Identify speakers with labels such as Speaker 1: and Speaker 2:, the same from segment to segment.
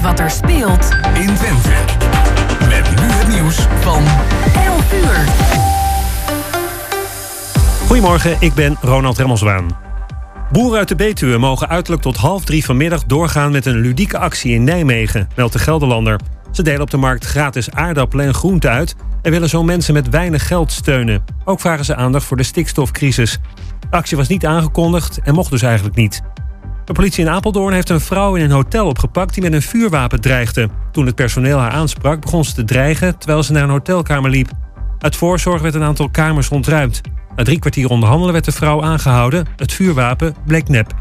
Speaker 1: weet wat er speelt
Speaker 2: in Twente. Met nu het nieuws van
Speaker 1: 11 uur.
Speaker 3: Goedemorgen, ik ben Ronald Remmelswaan. Boeren uit de Betuwe mogen uiterlijk tot half drie vanmiddag doorgaan met een ludieke actie in Nijmegen, meldt de Gelderlander. Ze delen op de markt gratis aardappelen en groenten uit en willen zo mensen met weinig geld steunen. Ook vragen ze aandacht voor de stikstofcrisis. De actie was niet aangekondigd en mocht dus eigenlijk niet. De politie in Apeldoorn heeft een vrouw in een hotel opgepakt die met een vuurwapen dreigde. Toen het personeel haar aansprak, begon ze te dreigen terwijl ze naar een hotelkamer liep. Uit voorzorg werd een aantal kamers ontruimd. Na drie kwartier onderhandelen werd de vrouw aangehouden. Het vuurwapen bleek nep.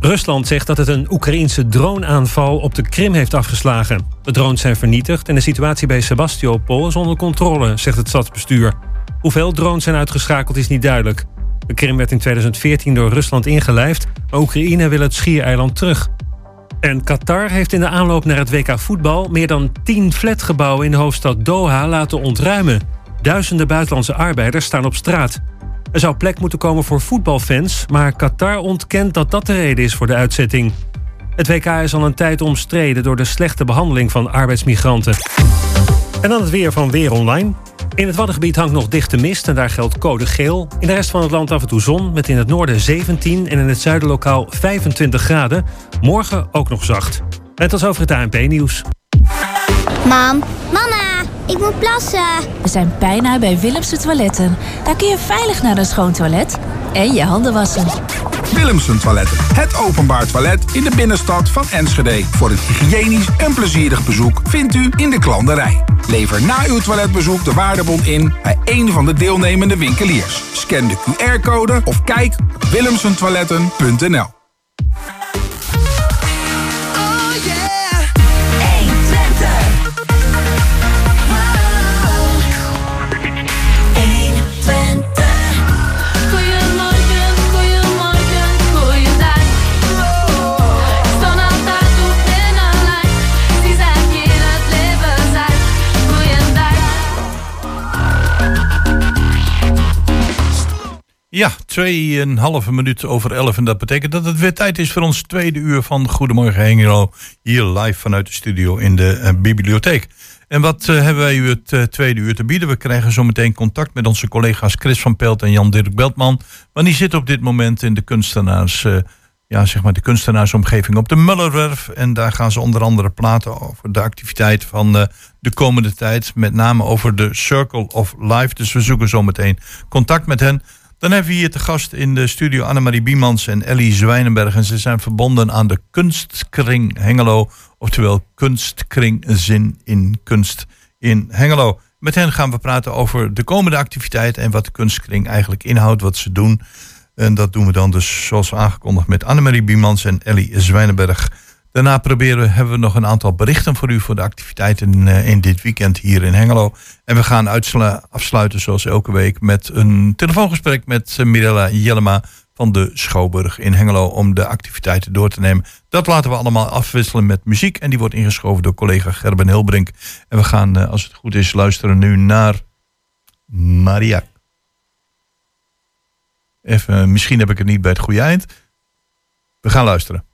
Speaker 3: Rusland zegt dat het een Oekraïense droneaanval op de Krim heeft afgeslagen. De drones zijn vernietigd en de situatie bij Sebastopol is onder controle, zegt het stadsbestuur. Hoeveel drones zijn uitgeschakeld is niet duidelijk. De Krim werd in 2014 door Rusland ingelijfd, maar Oekraïne wil het schiereiland terug. En Qatar heeft in de aanloop naar het WK voetbal meer dan 10 flatgebouwen in de hoofdstad Doha laten ontruimen. Duizenden buitenlandse arbeiders staan op straat. Er zou plek moeten komen voor voetbalfans, maar Qatar ontkent dat dat de reden is voor de uitzetting. Het WK is al een tijd omstreden door de slechte behandeling van arbeidsmigranten. En dan het weer van Weer Online. In het Waddengebied hangt nog dichte mist en daar geldt code geel. In de rest van het land af en toe zon, met in het noorden 17 en in het zuiden lokaal 25 graden. Morgen ook nog zacht. Net als over het ANP-nieuws.
Speaker 4: Mam, mama, ik moet plassen.
Speaker 5: We zijn bijna bij Willemse Toiletten. Daar kun je veilig naar een schoon toilet en je handen wassen.
Speaker 6: Willemsen Toiletten. Het openbaar toilet in de binnenstad van Enschede. Voor een hygiënisch en plezierig bezoek vindt u in de klanderij. Lever na uw toiletbezoek de waardebon in bij een van de deelnemende winkeliers. Scan de QR-code of kijk op willemsentoiletten.nl.
Speaker 7: Ja, tweeënhalve minuut over elf. En dat betekent dat het weer tijd is voor ons tweede uur van Goedemorgen Hengelo. Hier live vanuit de studio in de eh, bibliotheek. En wat eh, hebben wij u het eh, tweede uur te bieden? We krijgen zometeen contact met onze collega's Chris van Pelt en Jan-Dirk Beltman. Want die zitten op dit moment in de kunstenaars... ja, zeg maar de kunstenaarsomgeving op de Mullerwerf. En daar gaan ze onder andere praten over de activiteit van de komende tijd. Met name over de Circle of Life. Dus we zoeken zo meteen contact met hen. Dan hebben we hier te gast in de studio Annemarie Biemans en Ellie Zwijnenberg. En ze zijn verbonden aan de Kunstkring Hengelo. Oftewel Kunstkring Zin in Kunst in Hengelo. Met hen gaan we praten over de komende activiteit en wat de Kunstkring eigenlijk inhoudt, wat ze doen. En dat doen we dan dus zoals aangekondigd met Annemarie Biemans en Ellie Zwijnenberg. Daarna proberen hebben we nog een aantal berichten voor u voor de activiteiten eh, in dit weekend hier in Hengelo. En we gaan afsluiten zoals elke week met een telefoongesprek met eh, Mirella Jellema van de Schouwburg in Hengelo om de activiteiten door te nemen. Dat laten we allemaal afwisselen met muziek en die wordt ingeschoven door collega Gerben Hilbrink. En we gaan, eh, als het goed is, luisteren nu naar Maria. Even, misschien heb ik het niet bij het goede eind. We gaan luisteren.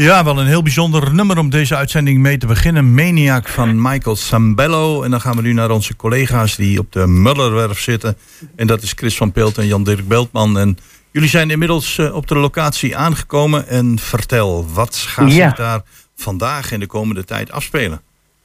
Speaker 7: Ja, wel een heel bijzonder nummer om deze uitzending mee te beginnen. Maniac van Michael Sambello. En dan gaan we nu naar onze collega's die op de Mullerwerf zitten. En dat is Chris van Peelt en Jan-Dirk Beltman. En jullie zijn inmiddels eh, op de locatie aangekomen. En vertel, wat gaat
Speaker 8: Ja.
Speaker 7: zich daar vandaag en de komende tijd afspelen?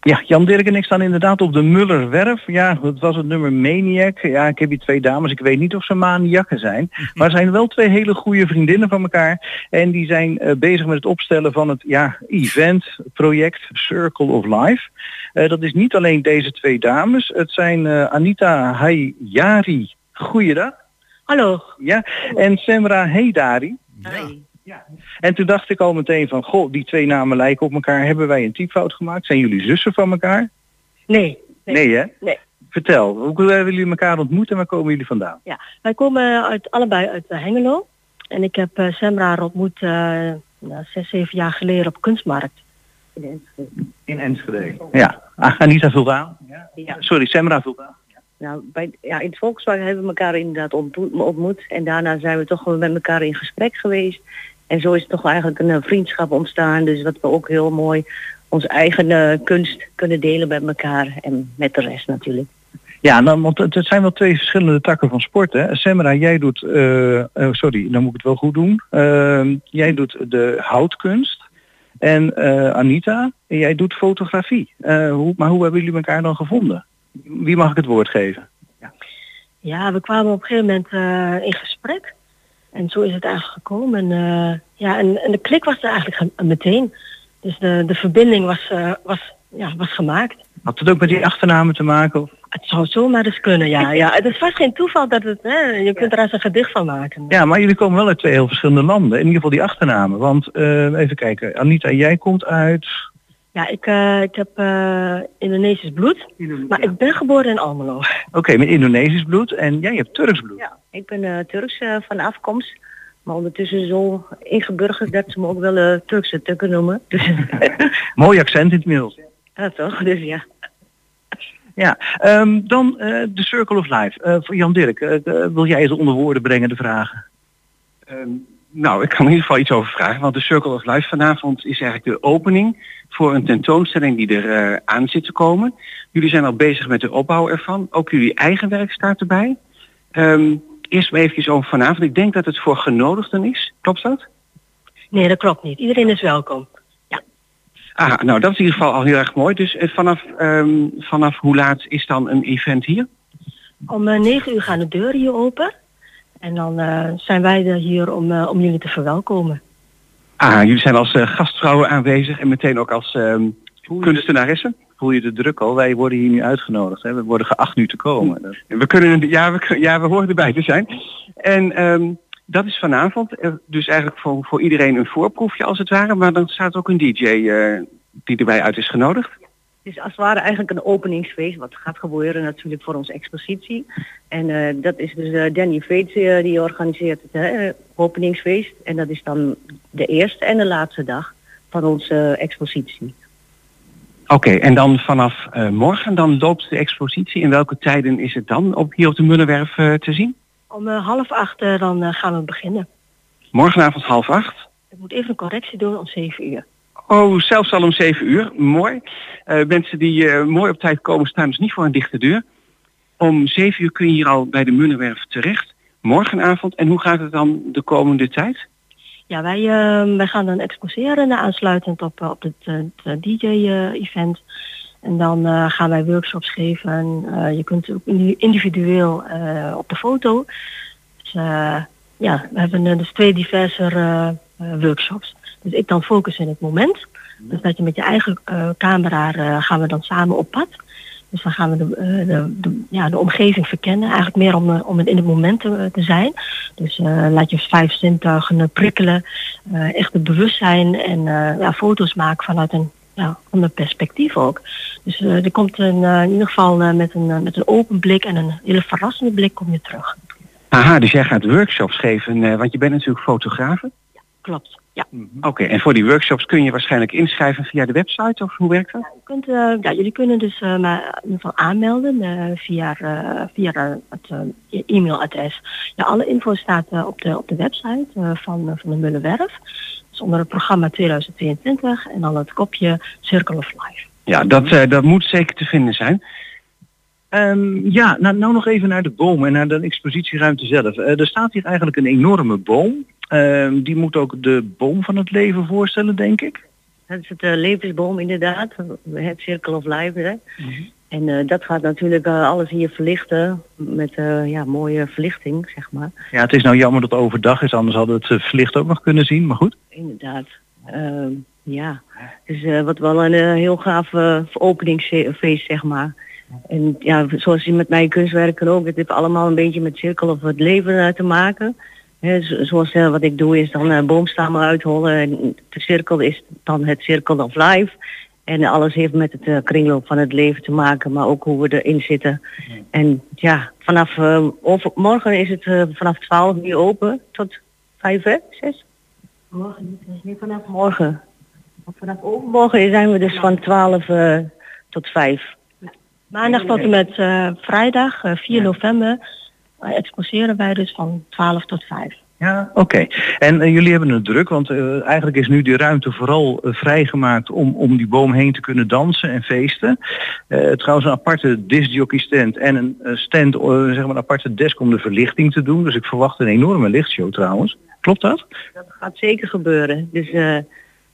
Speaker 8: Ja, Jan Dirk en ik staan inderdaad op de Mullerwerf. Ja, dat was het nummer Maniac. Ja, ik heb hier twee dames. Ik weet niet of ze maniakken zijn. Maar ze zijn wel twee hele goede vriendinnen van elkaar. En die zijn eh, bezig met het opstellen van het ja, event, project Circle of Life. Eh, dat is niet alleen deze twee dames. Het zijn eh, Anita Hayari. Goeiedag.
Speaker 9: Hallo.
Speaker 8: Ja, en Semra Heydari. En toen dacht ik al meteen van, goh, die twee namen lijken op elkaar. Hebben wij een typfout gemaakt? Zijn jullie zussen van elkaar?
Speaker 9: Nee.
Speaker 8: Nee, hè?
Speaker 9: Nee.
Speaker 8: Vertel, hoe hebben jullie elkaar ontmoet en waar komen jullie vandaan?
Speaker 9: Ja, wij komen uit, allebei uit eh, Hengelo. En ik heb eh Semra ontmoet eh, nou, zes, zeven jaar geleden op kunstmarkt. In Enschede.
Speaker 8: In Enschede. Ja, Ah, Anita vult aan.
Speaker 9: Ja.
Speaker 8: Sorry, Semra vult aan.
Speaker 9: Nou, bij, ja, in het Volkswagen hebben we elkaar inderdaad ontmoet, ontmoet. En daarna zijn we toch wel met elkaar in gesprek geweest. En zo is het toch eigenlijk een eh, vriendschap ontstaan. Dus dat we ook heel mooi onze eigen eh, kunst kunnen delen met elkaar. En met de rest natuurlijk.
Speaker 8: Ja, nou, want het, zijn wel twee verschillende takken van sport. Hè? Semra, jij doet, eh, sorry, dan moet ik het wel goed doen. Ehm, jij doet de houtkunst. En Anita, jij doet fotografie. Hoe, maar hoe hebben jullie elkaar dan gevonden? Wie mag ik het woord geven?
Speaker 9: Ja, we kwamen op een gegeven moment in gesprek. En zo is het eigenlijk gekomen. En, eh, ja, en, en de klik was er eigenlijk ge- meteen. Dus de, de verbinding was, eh, was, ja, was gemaakt.
Speaker 8: Had het ook met die achternamen te maken? Of?
Speaker 9: Het zou zomaar eens kunnen, ja. ja. Het is vast geen toeval dat het, hè, je kunt er als een gedicht van maken.
Speaker 8: Ja, maar jullie komen wel uit twee heel verschillende landen. In ieder geval die achternamen. Want eh, even kijken, Anita, jij komt uit...
Speaker 9: Ja, ik, eh, ik heb eh, Indonesisch bloed, maar ik ben geboren in Almelo.
Speaker 8: Oké, met Indonesisch bloed en jij hebt Turks bloed.
Speaker 9: Ja, ik ben eh, Turks eh, van afkomst, maar ondertussen zo ingeburgerd dat ze me ook wel eh, Turkse tukken noemen. Dus,
Speaker 8: Mooi accent in het middels.
Speaker 9: ja, toch? Dus ja.
Speaker 8: Ja, ehm, dan eh, de Circle of Life. Eh, voor Jan Dirk, wil jij eens onder woorden brengen de vragen?
Speaker 10: Ehm, nou, ik kan in ieder geval iets over vragen. Want de Circle of Life vanavond is eigenlijk de opening voor een tentoonstelling die er eh, aan zit te komen. Jullie zijn al bezig met de opbouw ervan. Ook jullie eigen werk staat erbij. Ehm, eerst maar eventjes over vanavond. Ik denk dat het voor genodigden is. Klopt dat?
Speaker 9: Nee, dat klopt niet. Iedereen is welkom.
Speaker 10: Ah, nou dat is in ieder geval al heel erg mooi. Dus eh, vanaf, ehm, vanaf hoe laat is dan een event hier?
Speaker 9: Om eh, negen uur gaan de deuren hier open. En dan eh, zijn wij er hier om, eh, om jullie te verwelkomen.
Speaker 10: Ah, jullie zijn als eh, gastvrouwen aanwezig en meteen ook als ehm kunstenaressen.
Speaker 8: Voel je de druk al? Wij worden hier nu uitgenodigd. Hè? We worden geacht nu te komen. Dat-
Speaker 10: We kunnen, ja, we, ja, we horen erbij te zijn. En ehm, dat is vanavond. Dus eigenlijk voor, voor iedereen een voorproefje als het ware. Maar dan staat ook een DJ eh, die erbij uit is genodigd.
Speaker 9: Het is als het ware eigenlijk een openingsfeest, wat gaat gebeuren natuurlijk voor onze expositie. En eh, dat is dus eh, Danny Veets eh, die organiseert het hè, openingsfeest. En dat is dan de eerste en de laatste dag van onze expositie.
Speaker 10: Oké, en dan vanaf eh, morgen dan loopt de expositie. In welke tijden is het dan op, hier op de Mullenwerf te zien?
Speaker 9: Om half acht dan gaan we beginnen.
Speaker 10: Morgenavond half acht.
Speaker 9: Ik moet even een correctie doen om zeven uur.
Speaker 10: Oh, zelfs al om zeven uur. Mooi. Eh, mensen die eh, mooi op tijd komen staan dus niet voor een dichte deur. Om zeven uur kun je hier al bij de Mullenwerf terecht. Morgenavond. En hoe gaat het dan de komende tijd?
Speaker 9: Ja, wij, eh, wij gaan dan exposeren aansluitend op, eh, op het, het DJ-event. en dan gaan wij workshops geven. Je kunt ook indi- individueel op de foto. Dus, ja, we hebben dus twee diverse workshops. Dus ik dan focus in het moment. Dus dat je met je eigen eh, camera eh, gaan we dan samen op pad. Dus dan gaan we de, eh, de, de, ja, de omgeving verkennen. Eigenlijk meer om, om het in het moment te, te zijn. Dus laat je vijf zintuigen prikkelen. echt het bewustzijn en ja, foto's maken vanuit een ja, ander perspectief ook. Dus er komt een, in ieder geval met, een, met een open blik en een hele verrassende blik kom je terug.
Speaker 10: Aha, dus jij gaat workshops geven, want je bent natuurlijk fotografe.
Speaker 9: Klopt, ja.
Speaker 10: Oké, en voor die workshops kun je waarschijnlijk inschrijven via de website of hoe werkt dat?
Speaker 9: Je kunt, eh, ja, jullie kunnen dus eh, maar in ieder geval aanmelden eh, via, eh, via het e-mailadres. Ja, alle info staat eh, op, de, op de website eh, van, van de Mullenwerf. is onder het programma 2022 en dan het kopje Circle of Life.
Speaker 10: Ja, dat, dat moet zeker te vinden zijn.
Speaker 8: Ehm, ja, nou, nou nog even naar de boom en naar de expositieruimte zelf. Eh, er staat hier eigenlijk een enorme boom. Ehm, die moet ook de boom van het leven voorstellen, denk ik.
Speaker 11: Dat is het eh, levensboom inderdaad, het Circle of Life. Hè? En eh, dat gaat natuurlijk eh, alles hier verlichten met ja, mooie verlichting, zeg maar.
Speaker 8: Ja, het is nou jammer dat het overdag is, anders hadden we het verlicht ook nog kunnen zien, maar goed.
Speaker 11: Inderdaad. Ehm, ja, dus wat wel een heel gaaf openingsfeest, zeg maar. En ja, zoals je met mijn kunstwerken ook, het heeft allemaal een beetje met cirkel of het leven te maken. Zoals eh, wat ik doe is dan eh, boomstammen uithollen en de cirkel is dan het circle of life. En alles heeft met het eh, kringloop van het leven te maken, maar ook hoe we erin zitten. En ja, vanaf eh, over, morgen is het eh, vanaf 12 uur open tot 5 hè? 6? Morgen niet, nee, vanaf morgen. Vanaf overmorgen zijn we dus van 12 eh, tot 5.
Speaker 9: Maandag tot en met eh, vrijdag, eh, 4 november, exposeren wij dus van 12 tot 5.
Speaker 8: Ja, oké. En eh, jullie hebben het druk, want eh, eigenlijk is nu die ruimte vooral eh, vrijgemaakt om, om die boom heen te kunnen dansen en feesten. Trouwens een aparte discjockey stand en een stand, zeg maar een aparte desk om de verlichting te doen. Dus ik verwacht een enorme lichtshow trouwens. Klopt dat?
Speaker 11: Dat gaat zeker gebeuren. Dus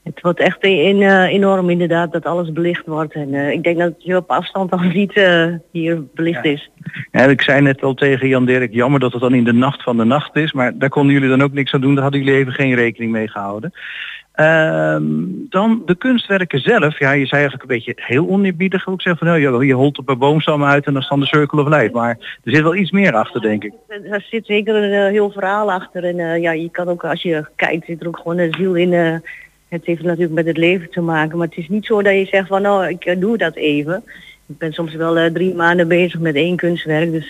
Speaker 11: het wordt echt in, eh, enorm inderdaad dat alles belicht wordt. En eh, ik denk dat je op afstand al ziet eh, hier belicht is.
Speaker 8: Ja, ik zei net al tegen Jan Dirk, jammer dat het dan in de nacht van de nacht is, maar daar konden jullie dan ook niks aan doen, daar hadden jullie even geen rekening mee gehouden. Ehm, dan de kunstwerken zelf, ja, je zei eigenlijk een beetje heel oneerbiedig, ook zeggen van nou, je, je holt op een boomstam uit en dan de Circle of Life, maar er zit wel iets meer achter, denk ik.
Speaker 11: Er zit zeker een heel verhaal achter. En ja, je kan ook, als je kijkt, zit er ook gewoon een ziel in. Het heeft natuurlijk met het leven te maken. Maar het is niet zo dat je zegt van nou, ik eh, doe dat even. Ik ben soms wel eh, drie maanden bezig met één kunstwerk. Dus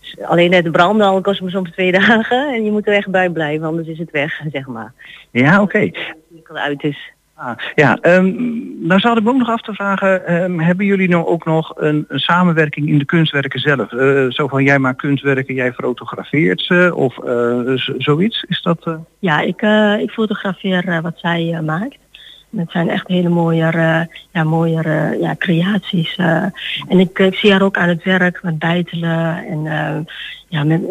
Speaker 11: s- alleen het branden al kost me soms twee dagen. En je moet er echt bij blijven, anders is het weg, zeg maar.
Speaker 8: Ja, oké.
Speaker 11: Als het uit is.
Speaker 8: Ah, ja, ehm, nou zou ik ook nog af te vragen, ehm, hebben jullie nou ook nog een, een samenwerking in de kunstwerken zelf? Eh, zo van jij maakt kunstwerken, jij fotografeert ze of eh, zoiets? Is dat... eh,
Speaker 9: Ja, ik, ik fotografeer wat zij maakt. Het zijn echt hele mooie, ja, mooie ja, creaties. en ik, zie haar ook aan het werk met bijtelen en ja, met,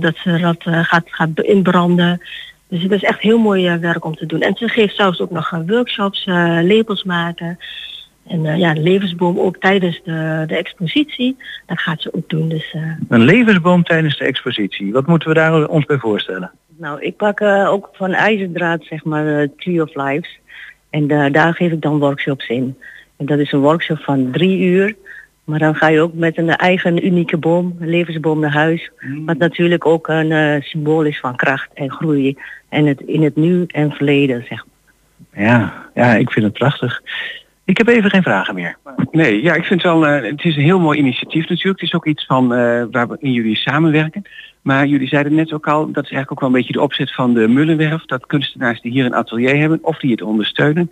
Speaker 9: dat ze dat gaat, gaat inbranden. Dus het is echt heel mooi eh, werk om te doen. En ze geeft zelfs ook nog eh, workshops, eh labels maken. En eh, ja, de levensboom ook tijdens de, de expositie. Dat gaat ze ook doen. Dus, eh,
Speaker 8: een levensboom tijdens de expositie. Wat moeten we daar ons bij voorstellen?
Speaker 11: Nou, ik pak eh, ook van ijzerdraad, zeg maar, eh, Tree of Lives. En eh, daar geef ik dan workshops in. En dat is een workshop van drie uur. Maar dan ga je ook met een eigen unieke boom, een levensboom naar huis. Wat natuurlijk ook een eh, symbool is van kracht en groei. En het in het nu en verleden, zeg maar.
Speaker 8: Ja, ja, ik vind het prachtig. Ik heb even geen vragen meer.
Speaker 10: Nee, ja, ik vind wel, eh, het is een heel mooi initiatief natuurlijk. Het is ook iets van eh waarin jullie samenwerken. Maar jullie zeiden net ook al, dat is eigenlijk ook wel een beetje de opzet van de Mullenwerf, dat kunstenaars die hier een atelier hebben of die het ondersteunen,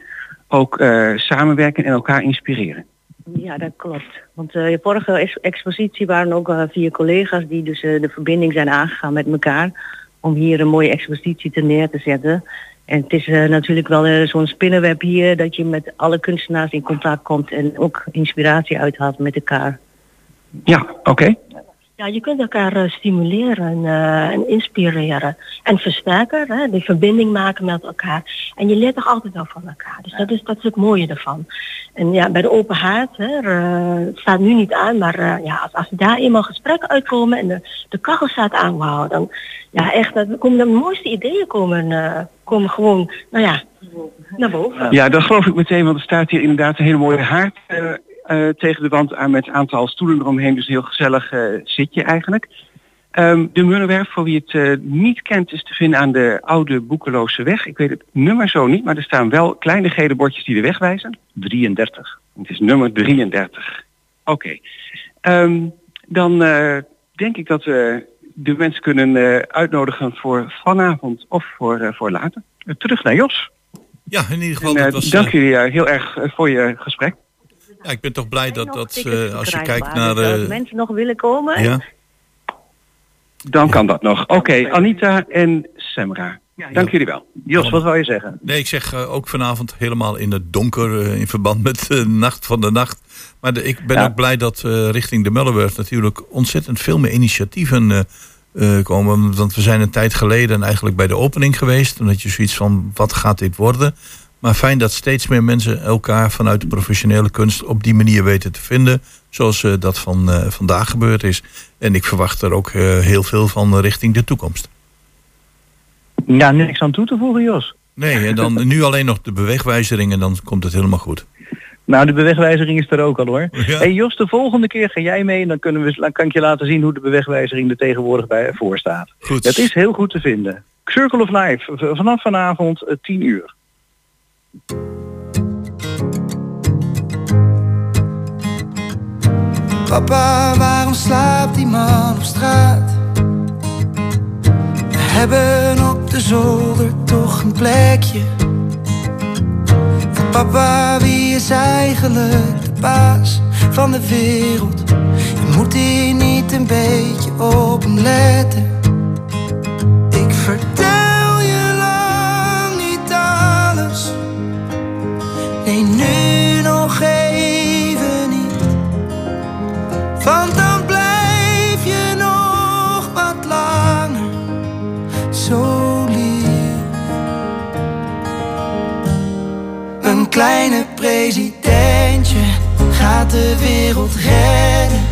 Speaker 10: ook eh, samenwerken en elkaar inspireren.
Speaker 11: Ja, dat klopt. Want eh, de vorige ex- expositie waren ook eh, vier collega's die dus eh, de verbinding zijn aangegaan met elkaar. Om hier een mooie expositie te neer te zetten. En het is natuurlijk wel zo'n spinnenweb hier dat je met alle kunstenaars in contact komt en ook inspiratie uithaalt met elkaar.
Speaker 10: Ja, oké.
Speaker 9: Ja, je kunt elkaar eh, stimuleren eh, en inspireren en versterken, hè, die verbinding maken met elkaar. En je leert toch altijd wel van elkaar. Dus dat is, dat is het mooie ervan. En ja, bij de open haard, hè, eh, het staat nu niet aan, maar eh, ja, als, als daar eenmaal gesprekken uitkomen en de, de kachel staat aan, wauw, dan ja, echt, dan komen de mooiste ideeën komen, eh, komen gewoon, nou ja, naar boven.
Speaker 10: Ja, dat geloof ik meteen, want er staat hier inderdaad een hele mooie haard eh, tegen de wand aan met een aantal stoelen eromheen. Dus een heel gezellig eh, zitje eigenlijk. Ehm, de Mullenwerf, voor wie het eh, niet kent, is te vinden aan de oude Boekeloze weg. Ik weet het nummer zo niet, maar er staan wel kleine gele bordjes die de weg wijzen.
Speaker 8: 33.
Speaker 10: Het is nummer 33. Oké. Ehm, dan eh, denk ik dat we de mensen kunnen eh, uitnodigen voor vanavond of voor, eh, voor later. Terug naar Jos.
Speaker 7: Ja, in ieder geval,
Speaker 10: En,
Speaker 7: dat was...
Speaker 10: dank jullie heel erg voor je gesprek.
Speaker 7: Ja, ik ben toch blij dat, dat eh, als je kijkt naar...
Speaker 11: Als
Speaker 7: eh,
Speaker 11: mensen nog willen komen,
Speaker 7: ja,
Speaker 10: Dan kan dat nog. Oké, Anita en Semra.
Speaker 8: Dank jullie wel. Jos, wat wou je zeggen?
Speaker 7: Nee, ik zeg eh, ook vanavond helemaal in het donker eh, in verband met de Nacht van de Nacht. Maar de- ik ben
Speaker 8: Ja.
Speaker 7: ook blij dat eh, richting de Mellenburg natuurlijk ontzettend veel meer initiatieven eh, eh, komen. Want we zijn een tijd geleden eigenlijk bij de opening geweest. Omdat je zoiets van, wat gaat dit worden? Maar fijn dat steeds meer mensen elkaar vanuit de professionele kunst op die manier weten te vinden. Zoals eh, dat van eh, vandaag gebeurd is. En ik verwacht er ook eh, heel veel van richting de toekomst.
Speaker 8: Ja, niks aan toe te voegen, Jos.
Speaker 7: Nee, en dan nu alleen nog de beweegwijzering en dan komt het helemaal goed.
Speaker 8: Nou, de bewegwijzering is er ook al hoor. Hey Jos, de volgende keer ga jij mee en dan, kunnen we, kan ik je laten zien hoe de bewegwijzering er tegenwoordig bij voor staat.
Speaker 7: Goed.
Speaker 8: Het is heel goed te vinden. Circle of Life, vanaf vanavond eh, 10 uur.
Speaker 12: Papa, waarom slaapt die man op straat? We hebben op de zolder toch een plekje. Papa, wie is eigenlijk de baas van de wereld? Je moet hier niet een beetje op hem letten. Presidentje gaat de wereld redden.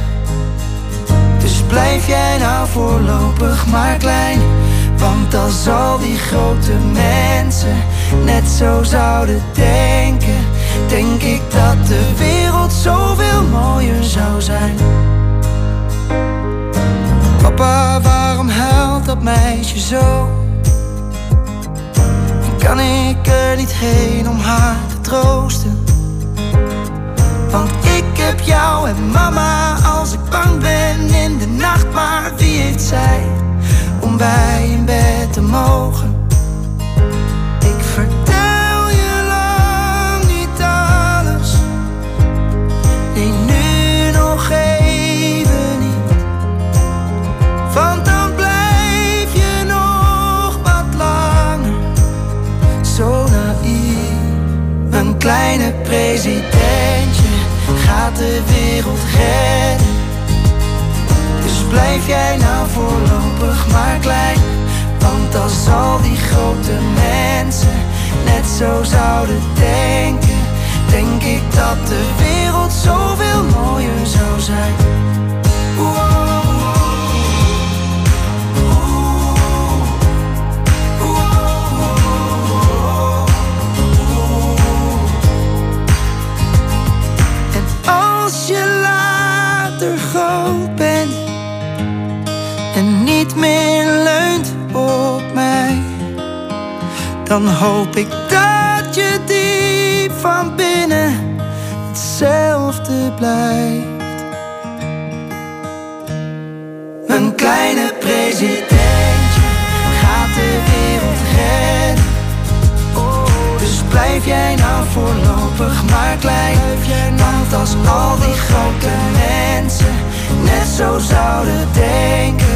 Speaker 12: Dus blijf jij nou voorlopig maar klein. Want als al die grote mensen net zo zouden denken, denk ik dat de wereld zoveel mooier zou zijn. Papa, waarom huilt dat meisje zo? Kan ik er niet heen om haar Want ik heb jou en mama als ik bang ben in de nacht. Maar wie heeft zij om bij in bed te mogen? Kleine presidentje gaat de wereld redden. Dus blijf jij nou voorlopig maar klein. Want als al die grote mensen net zo zouden denken, denk ik dat de wereld zoveel mooier zou zijn. Ik dat je diep van binnen hetzelfde blijft. Een kleine presidentje gaat de wereld redden. Dus blijf jij nou voorlopig maar klein. Want als al die grote mensen net zo zouden denken, denk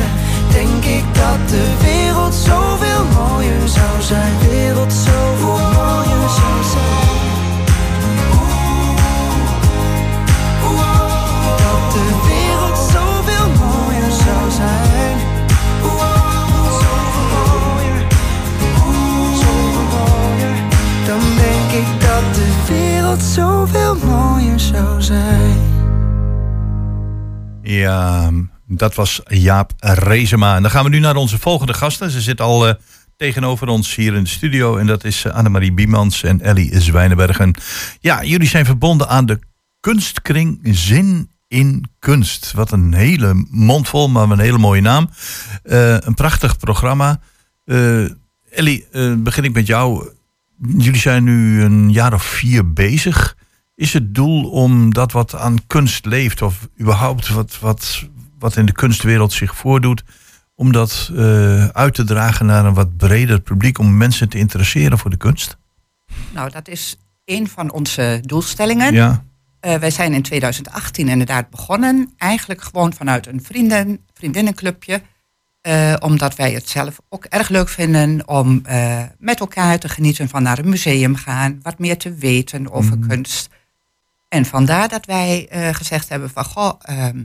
Speaker 12: ik dat de wereld zoveel mooier zou zijn. De wereld zoveel mooier zou zijn. Dat de wereld zoveel mooier zou zijn. Zoveel mooier. Zoveel. Dan denk ik dat de wereld zoveel mooier zou zijn.
Speaker 7: Ja, dat was Jaap Rezema. En dan gaan we nu naar onze volgende gasten. Ze zit al eh, tegenover ons hier in de studio. En dat is eh, Annemarie Biemans en Ellie Zwijnenbergen. Ja, jullie zijn verbonden aan de kunstkring Zin in Kunst. Wat een hele mond vol, maar een hele mooie naam. Eh, een prachtig programma. Eh, Ellie, begin ik met jou. Jullie zijn nu een jaar of vier bezig. Is het doel om dat wat aan kunst leeft, of überhaupt wat, wat, wat in de kunstwereld zich voordoet, om dat eh, uit te dragen naar een wat breder publiek, om mensen te interesseren voor de kunst?
Speaker 13: Nou, dat is een van onze doelstellingen.
Speaker 7: Ja.
Speaker 13: Eh, wij zijn in 2018 inderdaad begonnen. Eigenlijk gewoon vanuit een vrienden, vriendinnenclubje. Eh, omdat wij het zelf ook erg leuk vinden om met elkaar te genieten van naar een museum gaan, wat meer te weten over kunst. En vandaar dat wij gezegd hebben van goh, ehm,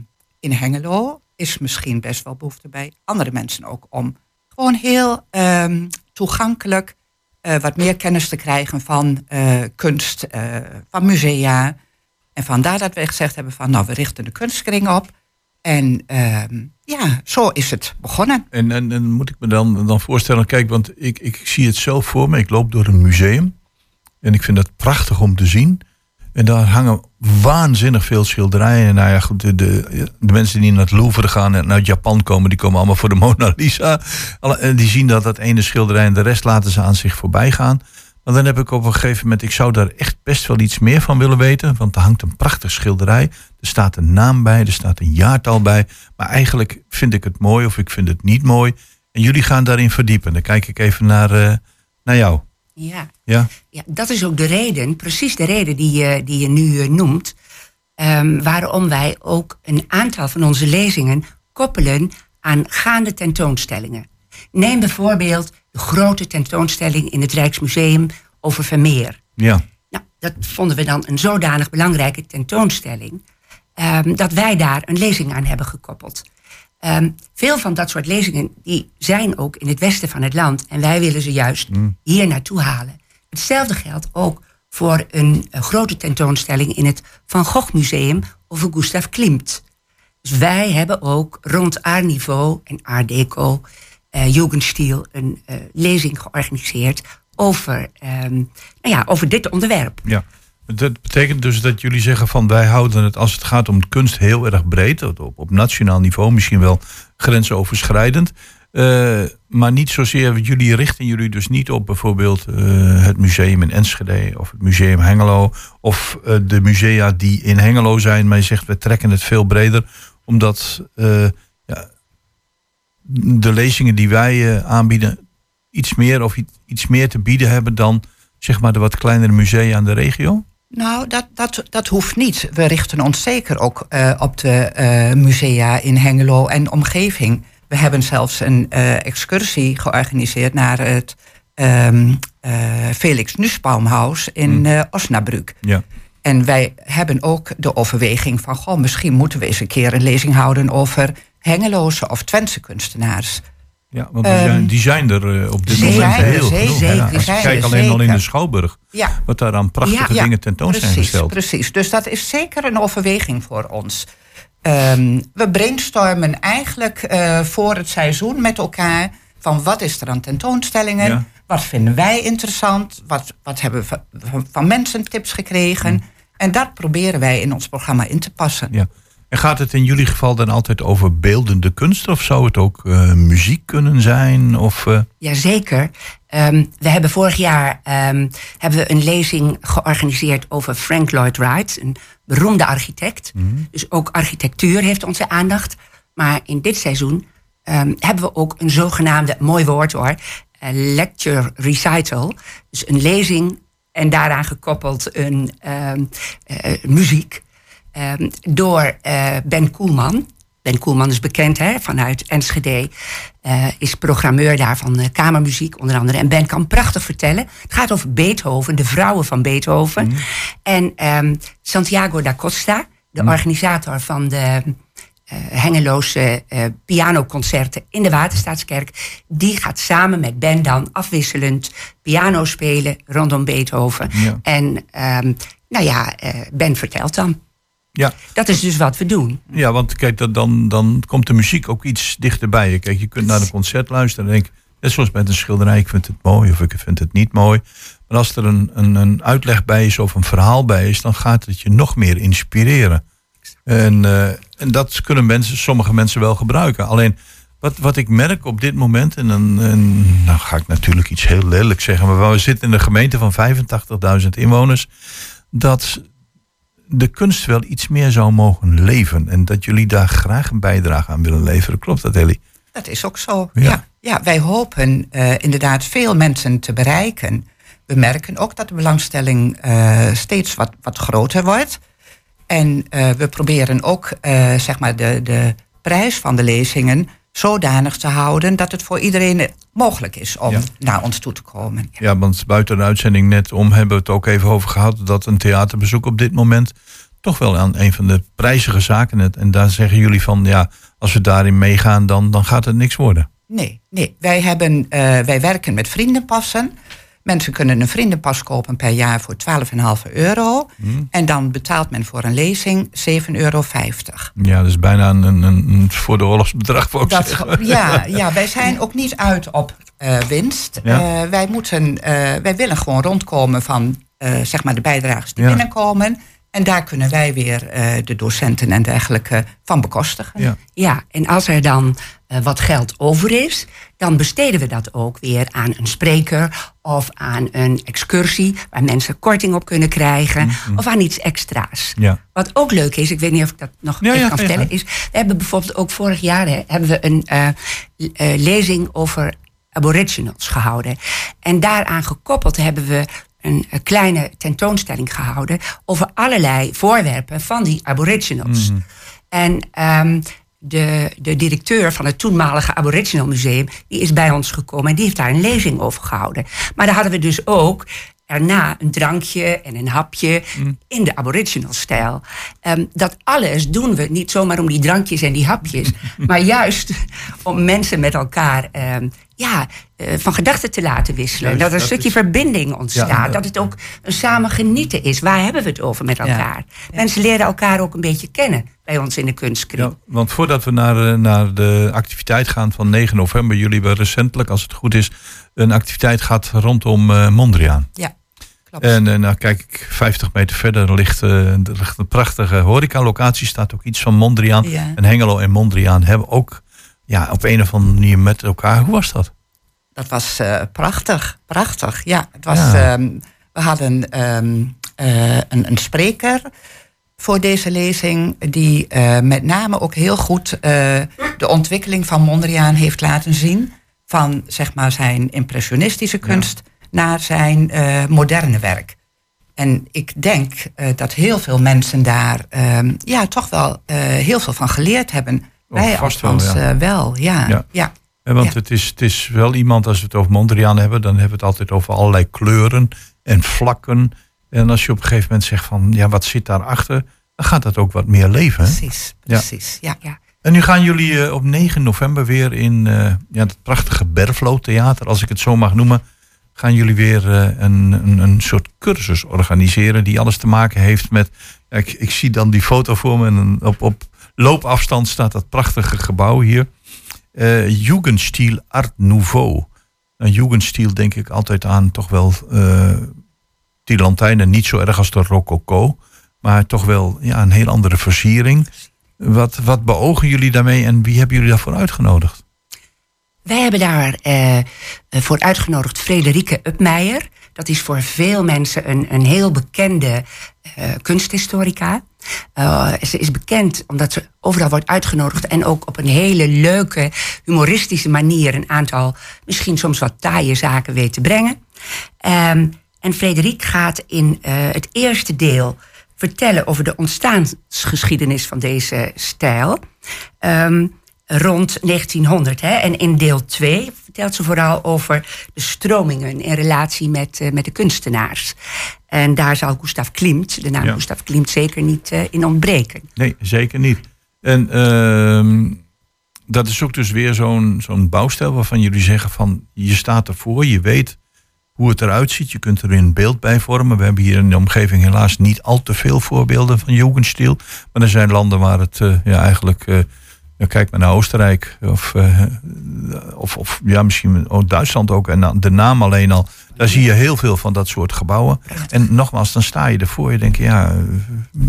Speaker 13: in Hengelo is misschien best wel behoefte bij andere mensen ook om gewoon heel ehm, toegankelijk eh, wat meer kennis te krijgen van eh, kunst, eh, van musea. En vandaar dat we gezegd hebben van nou we richten de kunstkring op. En ehm, ja, zo is het begonnen.
Speaker 7: En, en, moet ik me dan, dan voorstellen, kijk, want ik, ik zie het zelf voor me. Ik loop door een museum en ik vind dat prachtig om te zien. En daar hangen waanzinnig veel schilderijen. Nou ja, goed, de, de, mensen die naar het Louvre gaan en uit Japan komen, die komen allemaal voor de Mona Lisa. En die zien dat dat ene schilderij en de rest laten ze aan zich voorbij gaan. Maar dan heb ik op een gegeven moment, ik zou daar echt best wel iets meer van willen weten. Want er hangt een prachtig schilderij. Er staat een naam bij, er staat een jaartal bij. Maar eigenlijk vind ik het mooi of ik vind het niet mooi. En jullie gaan daarin verdiepen. Dan kijk ik even naar, eh, naar jou.
Speaker 14: Ja.
Speaker 7: Ja?
Speaker 14: ja, dat is ook de reden, precies de reden die je, die je nu eh, noemt. ehm, waarom wij ook een aantal van onze lezingen koppelen aan gaande tentoonstellingen. Neem bijvoorbeeld de grote tentoonstelling in het Rijksmuseum over Vermeer.
Speaker 7: Ja.
Speaker 14: Nou, dat vonden we dan een zodanig belangrijke tentoonstelling. ehm, dat wij daar een lezing aan hebben gekoppeld. Ehm, veel van dat soort lezingen die zijn ook in het westen van het land. En wij willen ze juist hier naartoe halen. Hetzelfde geldt ook voor een, eh, grote tentoonstelling in het Van Gogh Museum over Gustav Klimt. Dus wij hebben ook rond Art en Art Deco, eh Jugendstil, een eh, lezing georganiseerd over, ehm, nou ja, over dit onderwerp.
Speaker 7: Ja. Dat betekent dus dat jullie zeggen van wij houden het als het gaat om kunst heel erg breed. Op, op nationaal niveau, misschien wel grensoverschrijdend. Eh, maar niet zozeer, jullie richten jullie dus niet op bijvoorbeeld eh, het museum in Enschede of het museum Hengelo. Of eh, de musea die in Hengelo zijn. Maar je zegt we trekken het veel breder. Omdat ja, de lezingen die wij aanbieden iets meer of iets meer te bieden hebben dan zeg maar de wat kleinere musea aan de regio.
Speaker 13: Nou, dat, dat, dat hoeft niet. We richten ons zeker ook eh, op de eh, musea in Hengelo en omgeving. We hebben zelfs een eh, excursie georganiseerd naar het ehm, eh, Felix Nussbaumhaus in eh Osnabrück.
Speaker 7: Ja.
Speaker 13: En wij hebben ook de overweging van... Goh, misschien moeten we eens een keer een lezing houden... over Hengeloze of Twentse kunstenaars.
Speaker 7: Ja, want die,
Speaker 13: Ehm,
Speaker 7: zijn, die zijn er eh, op dit moment
Speaker 13: zijn
Speaker 7: heel
Speaker 13: zeker,
Speaker 7: genoeg.
Speaker 13: zeker,
Speaker 7: als je
Speaker 13: zijn
Speaker 7: kijkt alleen al in de Schouwburg, wat daar aan prachtige dingen tentoon zijn
Speaker 13: precies,
Speaker 7: gesteld.
Speaker 13: Precies, dus dat is zeker een overweging voor ons. Ehm, we brainstormen eigenlijk eh, voor het seizoen met elkaar... van wat is er aan tentoonstellingen,
Speaker 7: Ja.
Speaker 13: wat vinden wij interessant... wat, wat hebben we van, mensen tips gekregen... En dat proberen wij in ons programma in te passen.
Speaker 7: Ja. En gaat het in jullie geval dan altijd over beeldende kunst? Of zou het ook eh, muziek kunnen zijn? Of, eh,
Speaker 14: Jazeker. Ehm we hebben vorig jaar ehm, hebben we een lezing georganiseerd over Frank Lloyd Wright, een beroemde architect. Dus ook architectuur heeft onze aandacht. Maar in dit seizoen ehm, hebben we ook een zogenaamde, mooi woord hoor, eh, lecture recital. Dus een lezing en daaraan gekoppeld een muziek. Ehm, door eh, Ben Koelman. Ben Koelman is bekend hè, vanuit Enschede. eh, is programmeur daar van eh, kamermuziek onder andere. En Ben kan prachtig vertellen. Het gaat over Beethoven, de vrouwen van Beethoven. En ehm, Santiago da Costa, de organisator van de Hengeloze pianoconcerten in de Waterstaatskerk. Die gaat samen met Ben dan afwisselend piano spelen rondom Beethoven.
Speaker 7: Ja.
Speaker 14: En ehm, nou ja, Ben vertelt dan.
Speaker 7: Ja.
Speaker 14: Dat is dus wat we doen.
Speaker 7: ja, want kijk, dat, dan, dan komt de muziek ook iets dichterbij. Kijk, je kunt naar een concert luisteren en denk net zoals met een schilderij, ik vind het mooi of ik vind het niet mooi. Maar als er een, een, een uitleg bij is of een verhaal bij is, dan gaat het je nog meer inspireren. En, eh, en dat kunnen mensen, sommige mensen wel gebruiken. Alleen wat, wat ik merk op dit moment, en dan en, nou ga ik natuurlijk iets heel lelijk zeggen, maar we zitten in een gemeente van 85.000 inwoners, dat de kunst wel iets meer zou mogen leven. En dat jullie daar graag een bijdrage aan willen leveren. Klopt dat, Ellie?
Speaker 13: Dat is ook zo.
Speaker 7: Ja.
Speaker 13: Ja, ja, wij hopen eh, inderdaad veel mensen te bereiken. We merken ook dat de belangstelling eh, steeds wat, wat groter wordt. En eh, we proberen ook zeg maar de, de prijs van de lezingen zodanig te houden dat het voor iedereen mogelijk is om
Speaker 7: Ja.
Speaker 13: naar ons toe te komen.
Speaker 7: Ja, want buiten de uitzending net om hebben we het ook even over gehad dat een theaterbezoek op dit moment toch wel aan een van de prijzige zaken is. En daar zeggen jullie van ja, als we daarin meegaan, dan, dan gaat het niks worden.
Speaker 13: Nee, nee. Wij, hebben, eh, wij werken met vriendenpassen. Mensen kunnen een vriendenpas kopen per jaar voor 12,5 euro.
Speaker 7: Hmm.
Speaker 13: En dan betaalt men voor een lezing 7,50 euro.
Speaker 7: Ja, dat is bijna een, een, een voor de oorlogsbedrag voor
Speaker 13: Dat, ja, ja, wij zijn ook niet uit op eh, winst.
Speaker 7: Ja.
Speaker 13: Eh, wij, moeten, eh, wij willen gewoon rondkomen van zeg maar de bijdragers die
Speaker 14: Ja.
Speaker 13: binnenkomen. En daar kunnen wij weer eh, de docenten en dergelijke van bekostigen.
Speaker 7: Ja.
Speaker 14: Ja, en als er dan eh, wat geld over is, dan besteden we dat ook weer aan een spreker of aan een excursie waar mensen korting op kunnen krijgen of aan iets extra's.
Speaker 7: Ja.
Speaker 14: Wat ook leuk is, ik weet niet of ik dat nog
Speaker 7: Ja,
Speaker 14: even
Speaker 7: ja,
Speaker 14: kan vertellen, is we hebben bijvoorbeeld ook vorig jaar hè, hebben we een eh, lezing over aboriginals gehouden. En daaraan gekoppeld hebben we een, eh, kleine tentoonstelling gehouden over allerlei voorwerpen van die aboriginals. En ehm, de, de directeur van het toenmalige Aboriginal Museum, die is bij ons gekomen en die heeft daar een lezing over gehouden. Maar daar hadden we dus ook erna een drankje en een hapje in de Aboriginal-stijl. Ehm, dat alles doen we niet zomaar om die drankjes en die hapjes, maar juist om mensen met elkaar ehm, ja, eh, van gedachten te laten wisselen.
Speaker 15: Juist,
Speaker 14: dat er een
Speaker 15: dat
Speaker 14: stukje
Speaker 15: is-
Speaker 14: verbinding ontstaat.
Speaker 15: Ja.
Speaker 14: Dat het ook een samen genieten is. Waar hebben we het over met elkaar? Mensen leren elkaar ook een beetje kennen bij ons in de kunstkring.
Speaker 7: Ja, want voordat we naar, eh, naar de activiteit gaan van 9 november, jullie hebben recentelijk, als het goed is, een activiteit gehad rondom eh, Mondriaan.
Speaker 13: Ja, klopt.
Speaker 7: En eh, nou kijk ik 50 meter verder ligt, ligt een prachtige horecalocatie, staat ook iets van Mondriaan.
Speaker 13: Ja.
Speaker 7: En Hengelo en Mondriaan hebben ook ja, op een of andere manier met elkaar. Hoe was dat?
Speaker 13: Dat was eh, prachtig, prachtig. Ja, het was,
Speaker 7: Ja.
Speaker 13: ehm, we hadden ehm, eh, een, een spreker voor deze lezing die eh, met name ook heel goed de ontwikkeling van Mondriaan heeft laten zien. Van zeg maar zijn impressionistische kunst naar zijn moderne werk. En ik denk dat heel veel mensen daar ehm, ja, toch wel heel veel van geleerd hebben.
Speaker 7: Oh,
Speaker 13: Wij
Speaker 7: vast wel, ja.
Speaker 13: eh, wel, ja.
Speaker 7: Ja.
Speaker 13: ja.
Speaker 7: Want
Speaker 13: Ja.
Speaker 7: het, is, het is wel iemand, als we het over Mondriaan hebben, dan hebben we het altijd over allerlei kleuren en vlakken. En als je op een gegeven moment zegt van, ja, wat zit daarachter? Dan gaat dat ook wat meer leven. hè?
Speaker 13: Precies, precies. Ja.
Speaker 14: Ja.
Speaker 7: En nu gaan jullie eh, op 9 november weer in eh, ja, het prachtige Berflo Theater, als ik het zo mag noemen. Gaan jullie weer een, een, een soort cursus organiseren die alles te maken heeft met. Ja, ik, ik zie dan die foto voor me en op, op loopafstand staat dat prachtige gebouw hier. Eh Jugendstil Art Nouveau. Een Jugendstil denk ik altijd aan toch wel eh die lantijnen niet zo erg als de rococo. Maar toch wel ja, een heel andere versiering. Wat, wat beogen jullie daarmee en wie hebben jullie daarvoor uitgenodigd?
Speaker 14: Wij hebben daar eh, voor uitgenodigd Frederike Upmeijer. Dat is voor veel mensen een, een heel bekende kunsthistorica. Eh, ze is bekend omdat ze overal wordt uitgenodigd en ook op een hele leuke, humoristische manier een aantal, misschien soms wat taaie zaken weet te brengen. Ehm, en Frederik gaat in eh, het eerste deel vertellen over de ontstaansgeschiedenis van deze stijl. Ehm, rond 1900. Hè? En in deel 2 vertelt ze vooral over de stromingen in relatie met, eh, met de kunstenaars. En daar zal Gustav Klimt, de naam
Speaker 7: Ja.
Speaker 14: Gustav Klimt, zeker niet eh, in ontbreken.
Speaker 7: Nee, zeker niet. En ehm, dat is ook dus weer zo'n zo'n bouwstijl waarvan jullie zeggen van je staat ervoor, je weet hoe het eruit ziet, je kunt er een beeld bij vormen. We hebben hier in de omgeving helaas niet al te veel voorbeelden van Jugendstil. Maar er zijn landen waar het eh, ja, eigenlijk, ja, kijk maar naar Oostenrijk of, eh, of, of ja, misschien ook Duitsland ook. En dan de naam alleen al, daar zie je heel veel van dat soort gebouwen. En nogmaals, dan sta je ervoor, je denkt ja, eh,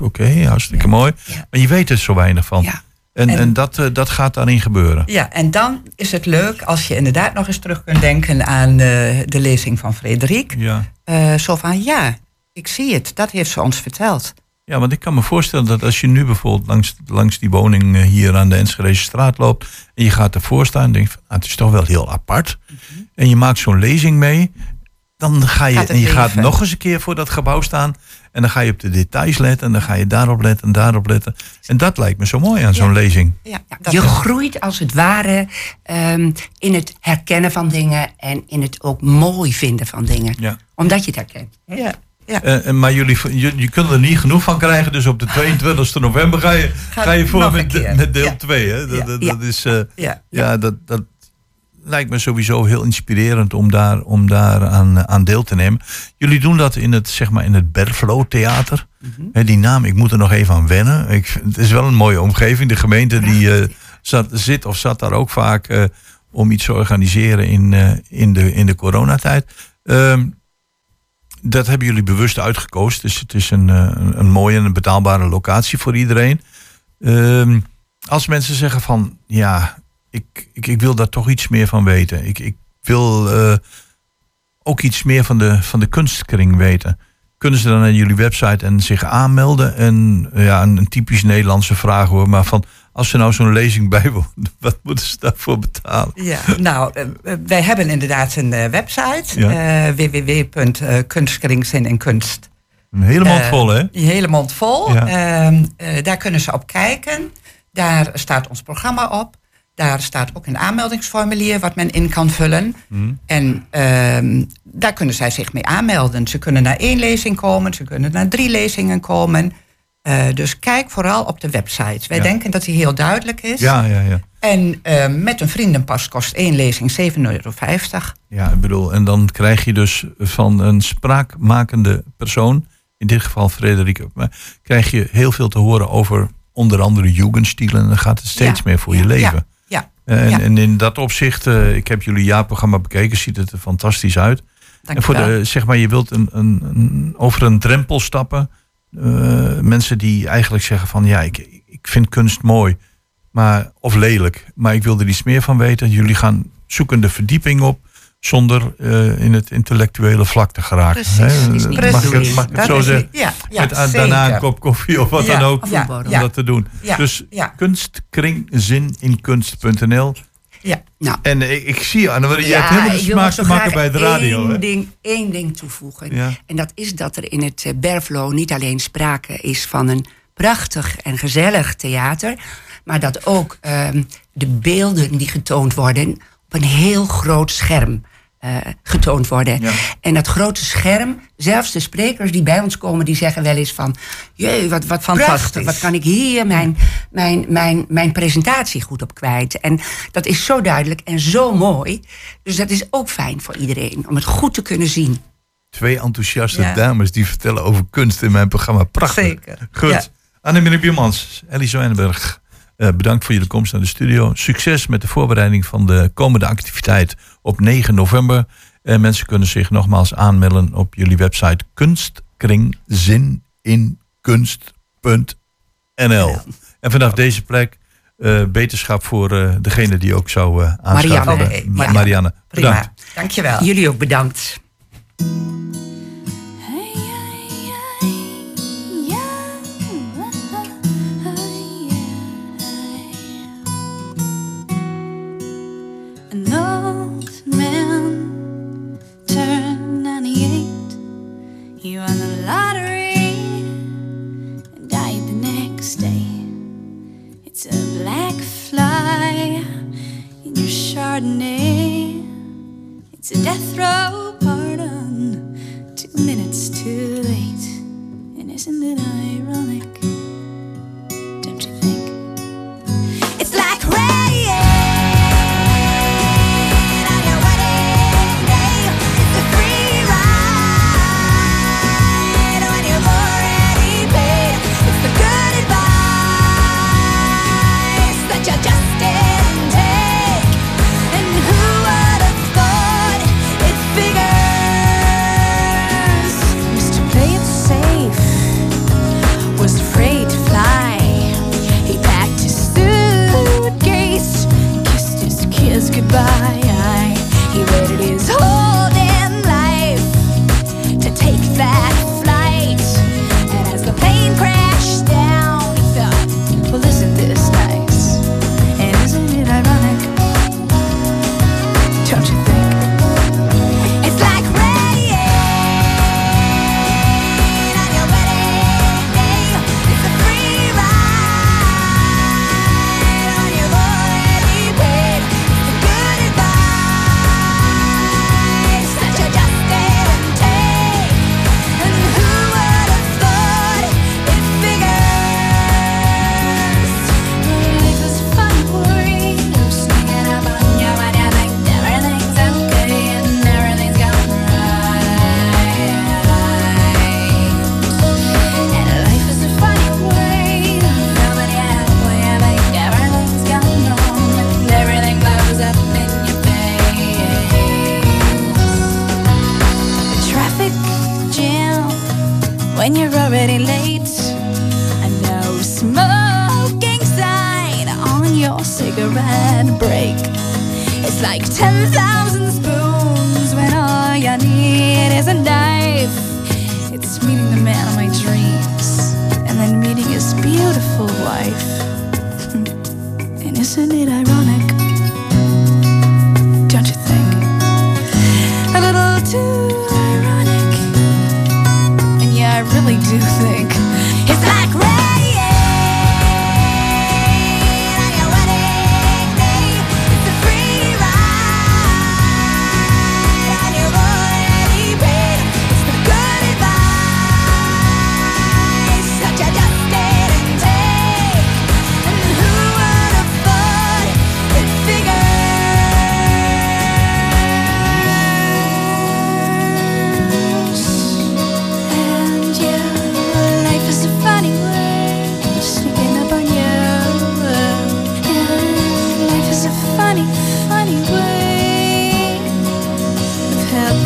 Speaker 7: oké, hartstikke mooi. Maar je weet er zo weinig van. En, en,
Speaker 13: En-
Speaker 7: dat, eh, dat gaat daarin gebeuren.
Speaker 13: Ja, en dan is het leuk als je inderdaad nog eens terug kunt denken aan de lezing van Frederik.
Speaker 7: Ja.
Speaker 13: Zo van, ja, ik zie het, dat heeft ze ons verteld.
Speaker 7: Ja, want ik kan me voorstellen dat als je nu bijvoorbeeld langs, langs die woning eh, hier aan de Enschedeze straat loopt en je gaat ervoor staan en denkt van, ah, het is toch wel heel apart. En je maakt zo'n lezing mee. dan ga je,
Speaker 13: Gaat
Speaker 7: en je gaat nog eens een keer voor dat gebouw staan. En dan ga je op de details letten. En dan ga je daarop letten en daarop letten. En dat lijkt me zo mooi aan zo'n lezing.
Speaker 13: Ja,
Speaker 14: je groeit als het ware ehm, in het herkennen van dingen en in het ook mooi vinden van dingen.
Speaker 7: Ja.
Speaker 14: Omdat je het herkent. hè?
Speaker 13: Ja. Ja.
Speaker 7: Eh, eh, maar jullie, je, kunt er niet genoeg van krijgen. Dus op de 22 november ga je,
Speaker 13: Ga
Speaker 7: ga je voor met, deel
Speaker 13: Ja.
Speaker 7: 2. Hè? Dat, dat, is, eh,
Speaker 13: Ja.
Speaker 7: ja, dat, dat lijkt me sowieso heel inspirerend om daar, om daar aan, aan deel te nemen. Jullie doen dat in het, zeg maar, in het Berflo Theater.
Speaker 13: Mhm.
Speaker 7: Die naam, ik moet er nog even aan wennen. Ik, het is wel een mooie omgeving. De gemeente die zat, zit of zat daar ook vaak om iets te organiseren in, in, de, in de coronatijd. Ehm, dat hebben jullie bewust uitgekozen. Dus het is een, eh, een, mooie en een betaalbare locatie voor iedereen. Ehm, als mensen zeggen van ja, ik, ik, ik wil daar toch iets meer van weten. Ik, ik wil eh, ook iets meer van de, van de kunstkring weten. Kunnen ze dan naar jullie website en zich aanmelden? En ja, een typisch Nederlandse vraag hoor. Maar van als ze nou zo'n lezing bijwonen, wat moeten ze daarvoor betalen?
Speaker 13: Ja, nou, eh, wij hebben inderdaad een eh, website.
Speaker 7: Ja.
Speaker 13: eh www.kunstkringzin en kunst.
Speaker 7: Een hele mond vol hè?
Speaker 13: Die hele mond vol.
Speaker 7: Ja.
Speaker 13: Daar kunnen ze op kijken. Daar staat ons programma op. Daar staat ook een aanmeldingsformulier wat men in kan vullen.
Speaker 7: Hmm.
Speaker 13: En ehm, daar kunnen zij zich mee aanmelden. Ze kunnen naar één lezing komen, ze kunnen naar drie lezingen komen. Eh, dus kijk vooral op de website. Wij
Speaker 7: Ja.
Speaker 13: denken dat die heel duidelijk is.
Speaker 7: Ja, ja, ja.
Speaker 13: En eh, met een vriendenpas kost één lezing 7,50 euro.
Speaker 7: Ja, ik bedoel, en dan krijg je dus van een spraakmakende persoon, in dit geval Frederik, maar krijg je heel veel te horen over onder andere Jugendstilen. En dan gaat het steeds
Speaker 13: Ja,
Speaker 7: meer voor je leven.
Speaker 13: ja,
Speaker 7: En,
Speaker 13: ja.
Speaker 7: en in dat opzicht, eh, ik heb jullie jaarprogramma bekeken, ziet het er fantastisch uit.
Speaker 13: Dank
Speaker 7: en voor de, zeg maar, je wilt een, een, een- over een drempel stappen. Eh, mensen die eigenlijk zeggen van ja, ik, ik vind kunst mooi, maar, of lelijk, maar ik wil er iets meer van weten. Jullie gaan zoeken de verdieping op zonder eh, in het intellectuele vlak te geraken.
Speaker 13: Precies, niet
Speaker 7: Mag ik
Speaker 13: precies.
Speaker 7: het, mag ik het zo zeggen?
Speaker 13: ja, ja,
Speaker 7: Met aan- daarna een kop koffie of wat
Speaker 13: Ja,
Speaker 7: dan ook. om dat te doen. Dus kunstkringzininkunst.nl.
Speaker 13: Ja.
Speaker 14: Nou.
Speaker 7: En ik, ik zie je, Anne, je hebt helemaal de smaak te maken bij de radio.
Speaker 14: Één
Speaker 7: hè?
Speaker 14: ding, één ding toevoegen.
Speaker 7: Ja.
Speaker 14: En dat is dat er in het eh, Berflo niet alleen sprake is van een prachtig en gezellig theater. Maar dat ook ehm, de beelden die getoond worden op een heel groot scherm eh, getoond worden. En dat grote scherm, zelfs de sprekers die bij ons komen, die zeggen wel eens van... Jee, wat, wat
Speaker 13: Fantastisch.
Speaker 14: prachtig, wat kan ik hier mijn, mijn, mijn, mijn presentatie goed op kwijt. En dat is zo duidelijk en zo mooi. Dus dat is ook fijn voor iedereen, om het goed te kunnen zien.
Speaker 7: Twee enthousiaste
Speaker 14: Ja.
Speaker 7: dames die vertellen over kunst in mijn programma. Prachtig.
Speaker 14: Zeker,
Speaker 7: Goed.
Speaker 14: ja.
Speaker 7: Annemarie Biermans, Ellie Zwijnenberg. Eh, bedankt voor jullie komst naar de studio. Succes met de voorbereiding van de komende activiteit op 9 november. En mensen kunnen zich nogmaals aanmelden op jullie website kunstkringzininkunst.nl. En vanaf deze plek eh, beterschap voor eh, degene die ook zou eh aanschuiven.
Speaker 14: Marianne.
Speaker 7: Eh,
Speaker 14: Ja.
Speaker 7: Marianne,
Speaker 14: Prima.
Speaker 7: bedankt.
Speaker 13: Dankjewel.
Speaker 14: Jullie ook bedankt.
Speaker 16: It's a death row pardon, two minutes too late. And isn't it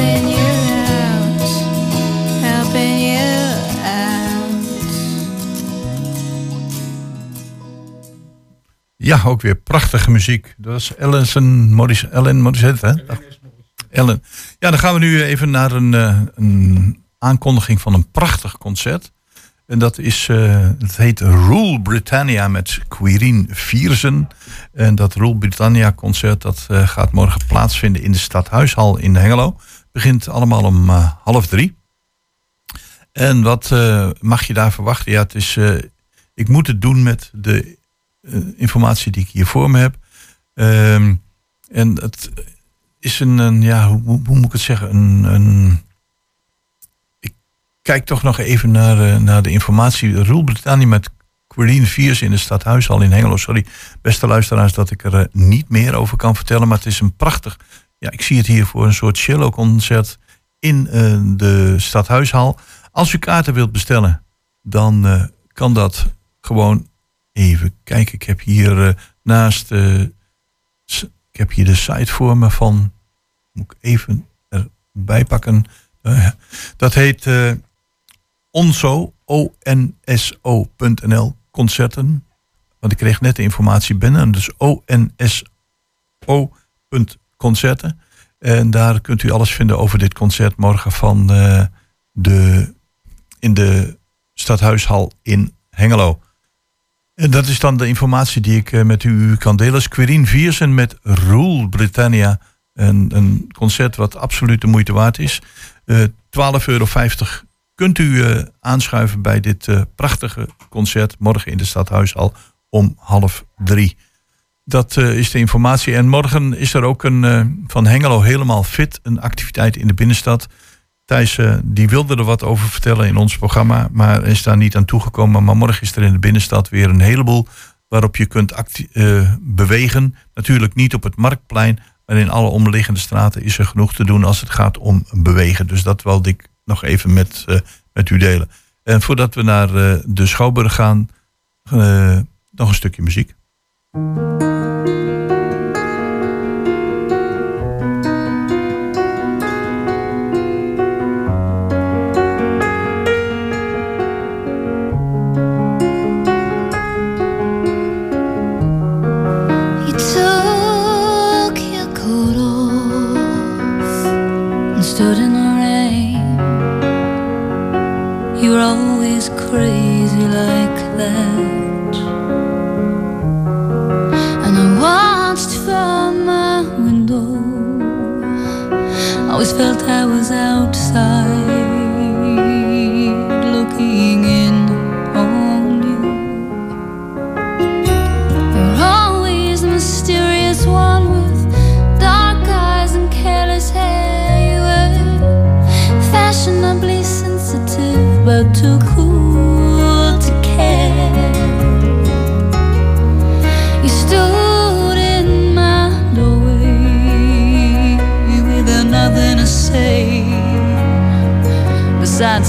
Speaker 16: helping you out, helping you out.
Speaker 7: Ja, ook weer prachtige muziek. Dat was Ellen Morris, Ellen Morissette, hè? Ellen. Ja, dan gaan we nu even naar een, eh, een aankondiging van een prachtig concert. En dat is, eh, het heet Rule Britannia met Quirin Viersen. En dat Rule Britannia concert dat eh, gaat morgen plaatsvinden in de Stadhuishal in Hengelo. Begint allemaal om eh, half drie. En wat eh, mag je daar verwachten? Ja, het is, eh, ik moet het doen met de informatie die ik hier voor me heb. Ehm, en het is een, ja, hoe, hoe moet ik het zeggen? Een, een, ik kijk toch nog even naar, naar de informatie. Rule Britannia met Quirine Viers in de Stadhuishal in Hengelo. Sorry, beste luisteraars, dat ik er niet meer over kan vertellen. Maar het is een prachtig, ja, ik zie het hier voor een soort cello-concert in eh, de Stadhuishal. Als u kaarten wilt bestellen, dan eh, kan dat gewoon even kijken. Ik heb hier eh, naast, ik heb hier de site voor me van, moet ik even erbij pakken. Dat heet onso, O-N-S-O.nl, concerten. Want ik kreeg net de informatie binnen, dus O-N-S-O.concerten. En daar kunt u alles vinden over dit concert morgen van eh, de, in de Stadhuishal in Hengelo. En dat is dan de informatie die ik eh, met u kan delen. Squirin Viersen met Rule Britannia. Een, een concert wat absoluut de moeite waard is. Eh 12,50 euro kunt u eh, aanschuiven bij dit eh, prachtige concert morgen in de Stadhuishal om half drie. Dat eh, is de informatie. En morgen is er ook een eh, van Hengelo helemaal fit, een activiteit in de binnenstad. Thijs eh, die wilde er wat over vertellen in ons programma, maar is daar niet aan toegekomen. Maar morgen is er in de binnenstad weer een heleboel waarop je kunt bewegen. Natuurlijk niet op het Marktplein, maar in alle omliggende straten is er genoeg te doen als het gaat om bewegen. Dus dat wilde ik nog even met, met u delen. En voordat we naar de Schouwburg gaan, nog een stukje muziek.
Speaker 16: You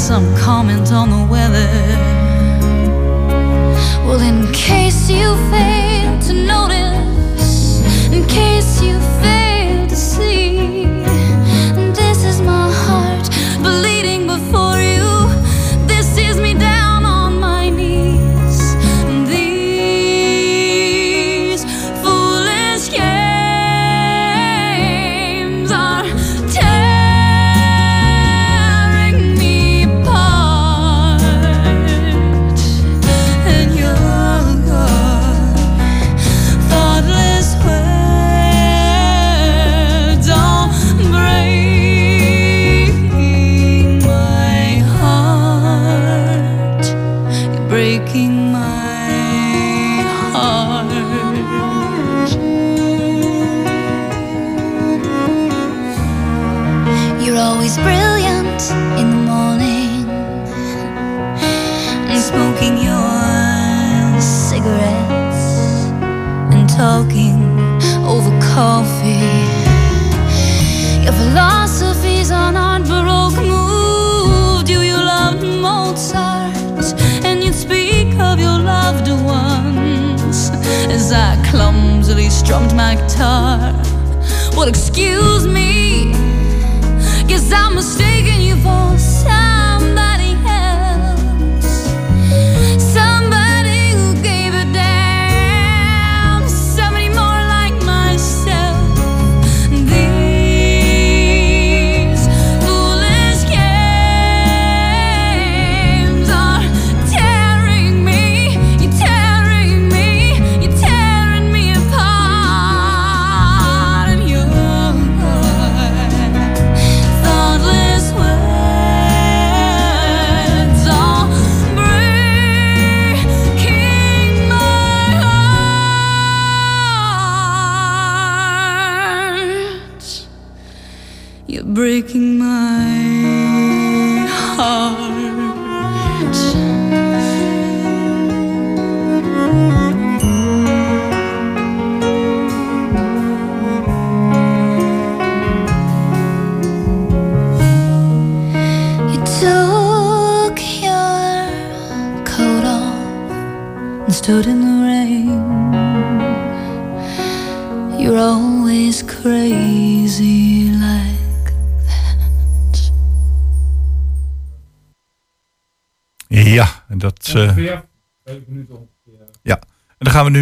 Speaker 16: some comment on the weather.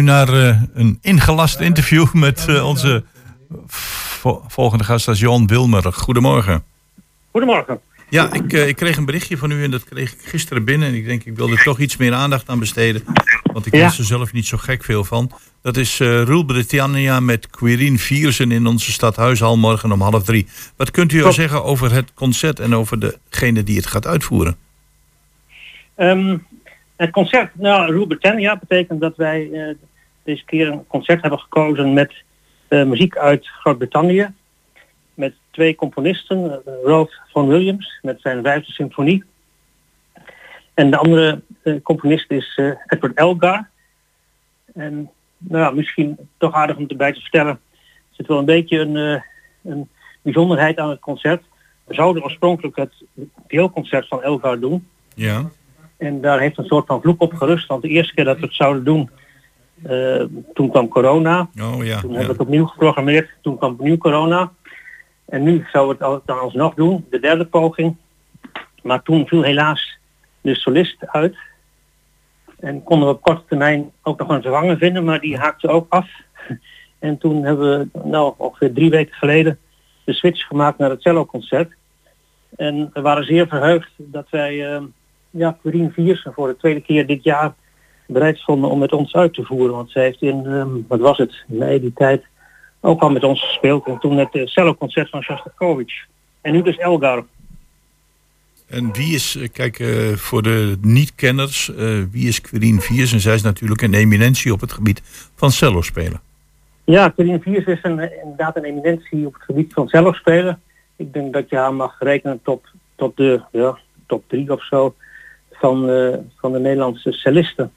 Speaker 7: Naar eh, een ingelast interview met eh, onze vo- volgende gast, dat is Johan Wilmer. Goedemorgen.
Speaker 15: Goedemorgen.
Speaker 7: Ja, ik, eh, ik kreeg een berichtje van u en dat kreeg ik gisteren binnen. En ik denk, ik wil er toch iets meer aandacht aan besteden. Want ik
Speaker 15: Ja.
Speaker 7: wist er zelf niet zo gek veel van. Dat is eh Rule Britannia met Quirin Viersen in onze stad Huishal morgen om half drie. Wat kunt u al zeggen over het concert en over degene die het gaat uitvoeren?
Speaker 15: Ehm, het concert, nou, Rule Britannia betekent dat wij deze keer een concert hebben gekozen met eh, muziek uit Groot-Brittannië. Met twee componisten, eh, Ralph Vaughan Williams met zijn vijfde symfonie. En de andere eh, componist is Edward Elgar. En nou misschien toch aardig om erbij te vertellen, er zit wel een beetje een, een bijzonderheid aan het concert. We zouden oorspronkelijk het deelconcert van Elgar doen.
Speaker 7: Ja.
Speaker 15: En daar heeft een soort van vloek op gerust. Want de eerste keer dat we het zouden doen, eh, toen kwam corona.
Speaker 7: Oh ja.
Speaker 15: Toen
Speaker 7: ja.
Speaker 15: hebben we het opnieuw geprogrammeerd. Toen kwam opnieuw corona. En nu zouden we het dan alsnog doen, de derde poging. Maar toen viel helaas de solist uit. En konden we op korte termijn ook nog een vervanger vinden, maar die haakte ook af. En toen hebben we nou, ongeveer drie weken geleden de switch gemaakt naar het celloconcert. En we waren zeer verheugd dat wij eh, ja, Corine Viersen voor de tweede keer dit jaar bereid vonden om met ons uit te voeren. Want zij heeft in, ehm, wat was het, mei die tijd ook al met ons gespeeld. En toen het uh, celloconcert van Shostakovich. En nu dus Elgar.
Speaker 7: En wie is, eh, kijk, eh, voor de niet-kenners, eh, wie is Quirine Viersen? Zij is natuurlijk een eminentie op het gebied van cello spelen.
Speaker 15: Ja, Corine Viersen is een, eh, inderdaad een eminentie op het gebied van cello spelen. Ik denk dat je haar mag rekenen tot, tot de ja, top drie of zo van, eh, van de Nederlandse cellisten.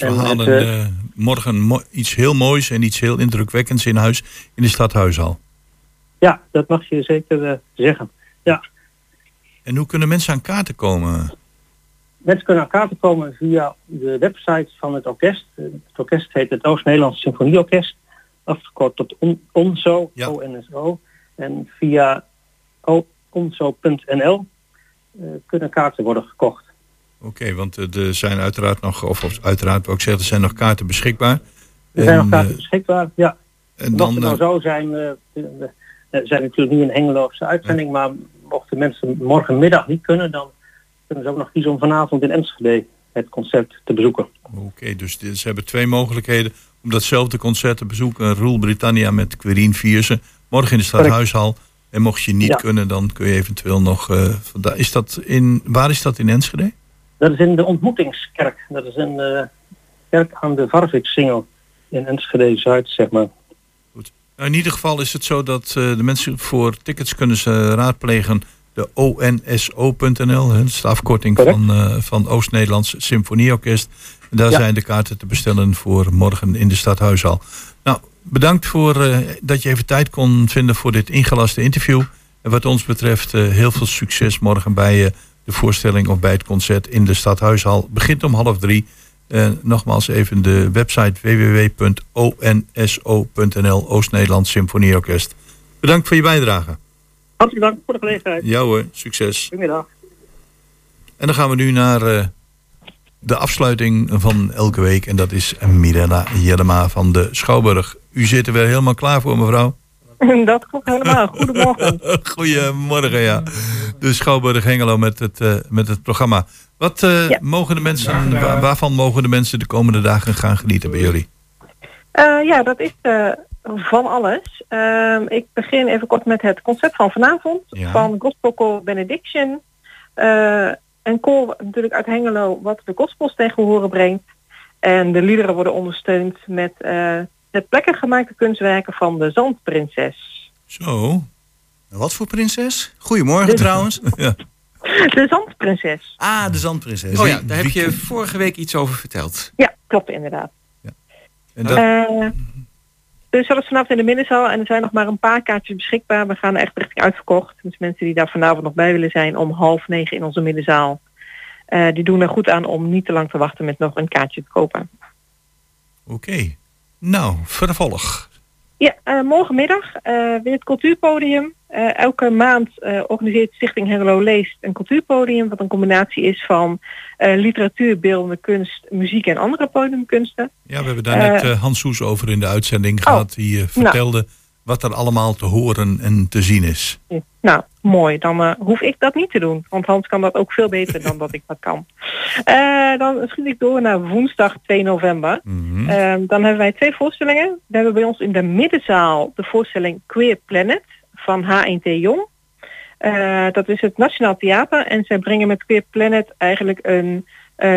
Speaker 7: Dus we
Speaker 15: En
Speaker 7: halen
Speaker 15: het, eh,
Speaker 7: eh, morgen mo- iets heel moois en iets heel indrukwekkends in huis in de stad Huishal.
Speaker 15: Ja, dat mag je zeker eh, zeggen. Ja.
Speaker 7: En hoe kunnen mensen aan kaarten komen?
Speaker 15: Mensen kunnen aan kaarten komen via de website van het orkest. Het orkest heet het Oost-Nederlands Symfonieorkest. Afgekort tot on, ONSO, O-N-S-O. En via onzo.nl eh, kunnen kaarten worden gekocht.
Speaker 7: Oké, want eh, er zijn uiteraard nog, of, uiteraard ik zeggen, er zijn nog kaarten beschikbaar.
Speaker 15: Er zijn nog
Speaker 7: En,
Speaker 15: kaarten
Speaker 7: eh,
Speaker 15: beschikbaar, ja.
Speaker 7: en
Speaker 15: Mocht
Speaker 7: dan,
Speaker 15: het nou
Speaker 7: eh,
Speaker 15: zo zijn, we zijn natuurlijk nu een hengeloze uitzending, maar mochten mensen morgenmiddag niet kunnen, dan kunnen ze ook nog kiezen om vanavond in Enschede het concert te bezoeken.
Speaker 7: Oké, dus ze hebben twee mogelijkheden om datzelfde concert te bezoeken. Rule Britannia met Quirine Viersen. Morgen in de stad
Speaker 15: Correct.
Speaker 7: Huishal. En mocht je niet
Speaker 15: Ja.
Speaker 7: kunnen, dan kun je eventueel nog... vanda- is dat in, waar is dat in Enschede?
Speaker 15: Dat is in de ontmoetingskerk. Dat is een eh, kerk aan de Varviksingel in Enschede Zuid, zeg maar.
Speaker 7: Nou, in ieder geval is het zo dat eh, de mensen voor tickets kunnen ze raadplegen de ONSO.nl. Dat is de afkorting van, eh, van Oost-Nederlands Symfonieorkest. En daar
Speaker 17: Ja.
Speaker 7: zijn de kaarten te bestellen voor morgen in de Stadhuishal. Nou, bedankt voor dat je even tijd kon vinden voor dit ingelaste interview. En wat ons betreft heel veel succes morgen bij eh, de voorstelling of bij het concert in de Stadhuishal. Begint om half drie. Eh, nogmaals even de website www.onso.nl Oost-Nederlands Symfonieorkest. Bedankt voor je bijdrage.
Speaker 15: Hartelijk dank voor de gelegenheid.
Speaker 7: Ja hoor, succes.
Speaker 15: Goedemiddag.
Speaker 7: En dan gaan we nu naar eh, de afsluiting van elke week. En dat is Mirella Jellema van de Schouwburg. U zit er weer helemaal klaar voor, mevrouw?
Speaker 17: Dat klopt helemaal. Goedemorgen.
Speaker 7: Goedemorgen, ja. De Schouwburg Hengelo met het, eh, met het programma. Wat eh, mogen de mensen, wa- waarvan mogen de mensen de komende dagen gaan genieten bij jullie?
Speaker 17: Eh, ja, dat is van alles. Ehm, ik begin even kort met het concert van vanavond
Speaker 7: Ja.
Speaker 17: van Gospel Choir Benediction. Een koor natuurlijk uit Hengelo wat de gospels tegen horen brengt. En de liederen worden ondersteund met eh het plekken gemaakte kunstwerken van de Zandprinses.
Speaker 7: Zo.
Speaker 18: Wat voor prinses? Goedemorgen
Speaker 17: De-
Speaker 18: trouwens.
Speaker 7: Ja.
Speaker 17: De Zandprinses.
Speaker 18: Ah, de zandprinses.
Speaker 19: Oh ja, daar heb je vorige week iets over verteld.
Speaker 17: Ja, klopt inderdaad.
Speaker 7: En dat,
Speaker 17: Eh, dus dat is vanavond in de middenzaal en er zijn nog maar een paar kaartjes beschikbaar. We gaan echt richting uitverkocht. Dus mensen die daar vanavond nog bij willen zijn om half negen in onze middenzaal. eh, die doen er goed aan om niet te lang te wachten met nog een kaartje te kopen.
Speaker 7: Oké. Nou, vervolg.
Speaker 17: Ja, eh, morgenmiddag eh, weer het cultuurpodium. Eh, elke maand organiseert Stichting Hengelo Leest een cultuurpodium... wat een combinatie is van literatuur, beeldende kunst, muziek en andere podiumkunsten.
Speaker 7: Ja, we hebben daar net Hans Soes over in de uitzending gehad. Die eh, vertelde wat er allemaal te horen en te zien is.
Speaker 17: Nou, mooi. Dan eh, hoef ik dat niet te doen. Want Hans kan dat ook veel beter dan dat ik dat kan. Eh, dan schiet ik door naar woensdag 2 november.
Speaker 7: Mhm.
Speaker 17: Eh, dan hebben wij twee voorstellingen. We hebben bij ons in de middenzaal de voorstelling Queer Planet van H1T Jong. Eh, dat is het Nationaal Theater. En zij brengen met Queer Planet eigenlijk een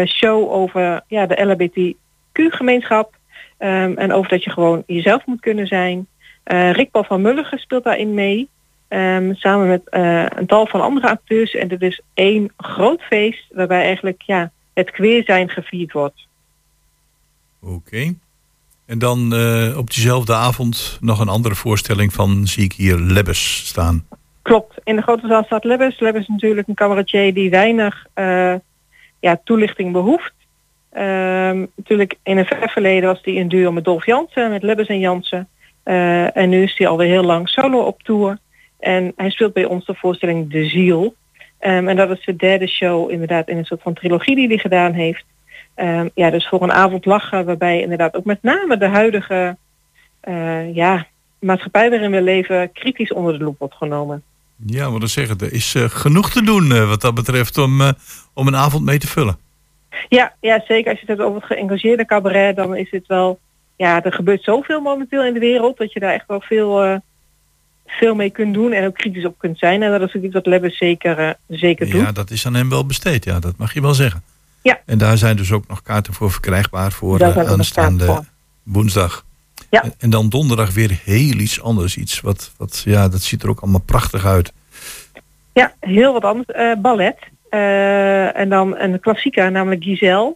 Speaker 17: show over ja, de LHBTQ-gemeenschap. Ehm, en over dat je gewoon jezelf moet kunnen zijn. Eh Rick Paul van Mulligen speelt daarin mee. Ehm, samen met eh, een tal van andere acteurs. En dit is één groot feest waarbij eigenlijk ja, het queer zijn gevierd wordt.
Speaker 7: Oké. En dan eh, op diezelfde avond nog een andere voorstelling van, zie ik hier, Lebbes staan.
Speaker 17: Klopt. In de grote zaal staat Lebbes. Lebbes is natuurlijk een cabaretier die weinig ja, toelichting behoeft. Ehm, natuurlijk in een ver verleden was hij een duo met Dolf Jansen, met Lebbes en Jansen. Eh, en nu is hij alweer heel lang solo op tour. En hij speelt bij ons de voorstelling De Ziel. Ehm, en dat is de derde show inderdaad in een soort van trilogie die hij gedaan heeft. Ehm, ja, dus voor een avond lachen waarbij inderdaad ook met name de huidige eh, ja, maatschappij waarin we leven kritisch onder de loep wordt genomen.
Speaker 7: Ja, wat dan zeggen, er is eh, genoeg te doen wat dat betreft om, om een avond mee te vullen.
Speaker 17: Ja, ja, zeker. Als je het hebt over het geëngageerde cabaret, dan is het wel... Ja, er gebeurt zoveel momenteel in de wereld dat je daar echt wel veel, eh, veel mee kunt doen en ook kritisch op kunt zijn. En dat is ook iets wat Lebbes zeker, eh, zeker doet.
Speaker 7: Ja, dat is aan hem wel besteed, ja, dat mag je wel zeggen.
Speaker 17: Ja.
Speaker 7: En daar zijn dus ook nog kaarten voor verkrijgbaar voor eh, aanstaande woensdag.
Speaker 17: Ja.
Speaker 7: En, en dan donderdag weer heel iets anders. Iets wat, wat, ja, dat ziet er ook allemaal prachtig uit.
Speaker 17: Ja, heel wat anders. Ballet. En dan een klassieker, namelijk Giselle.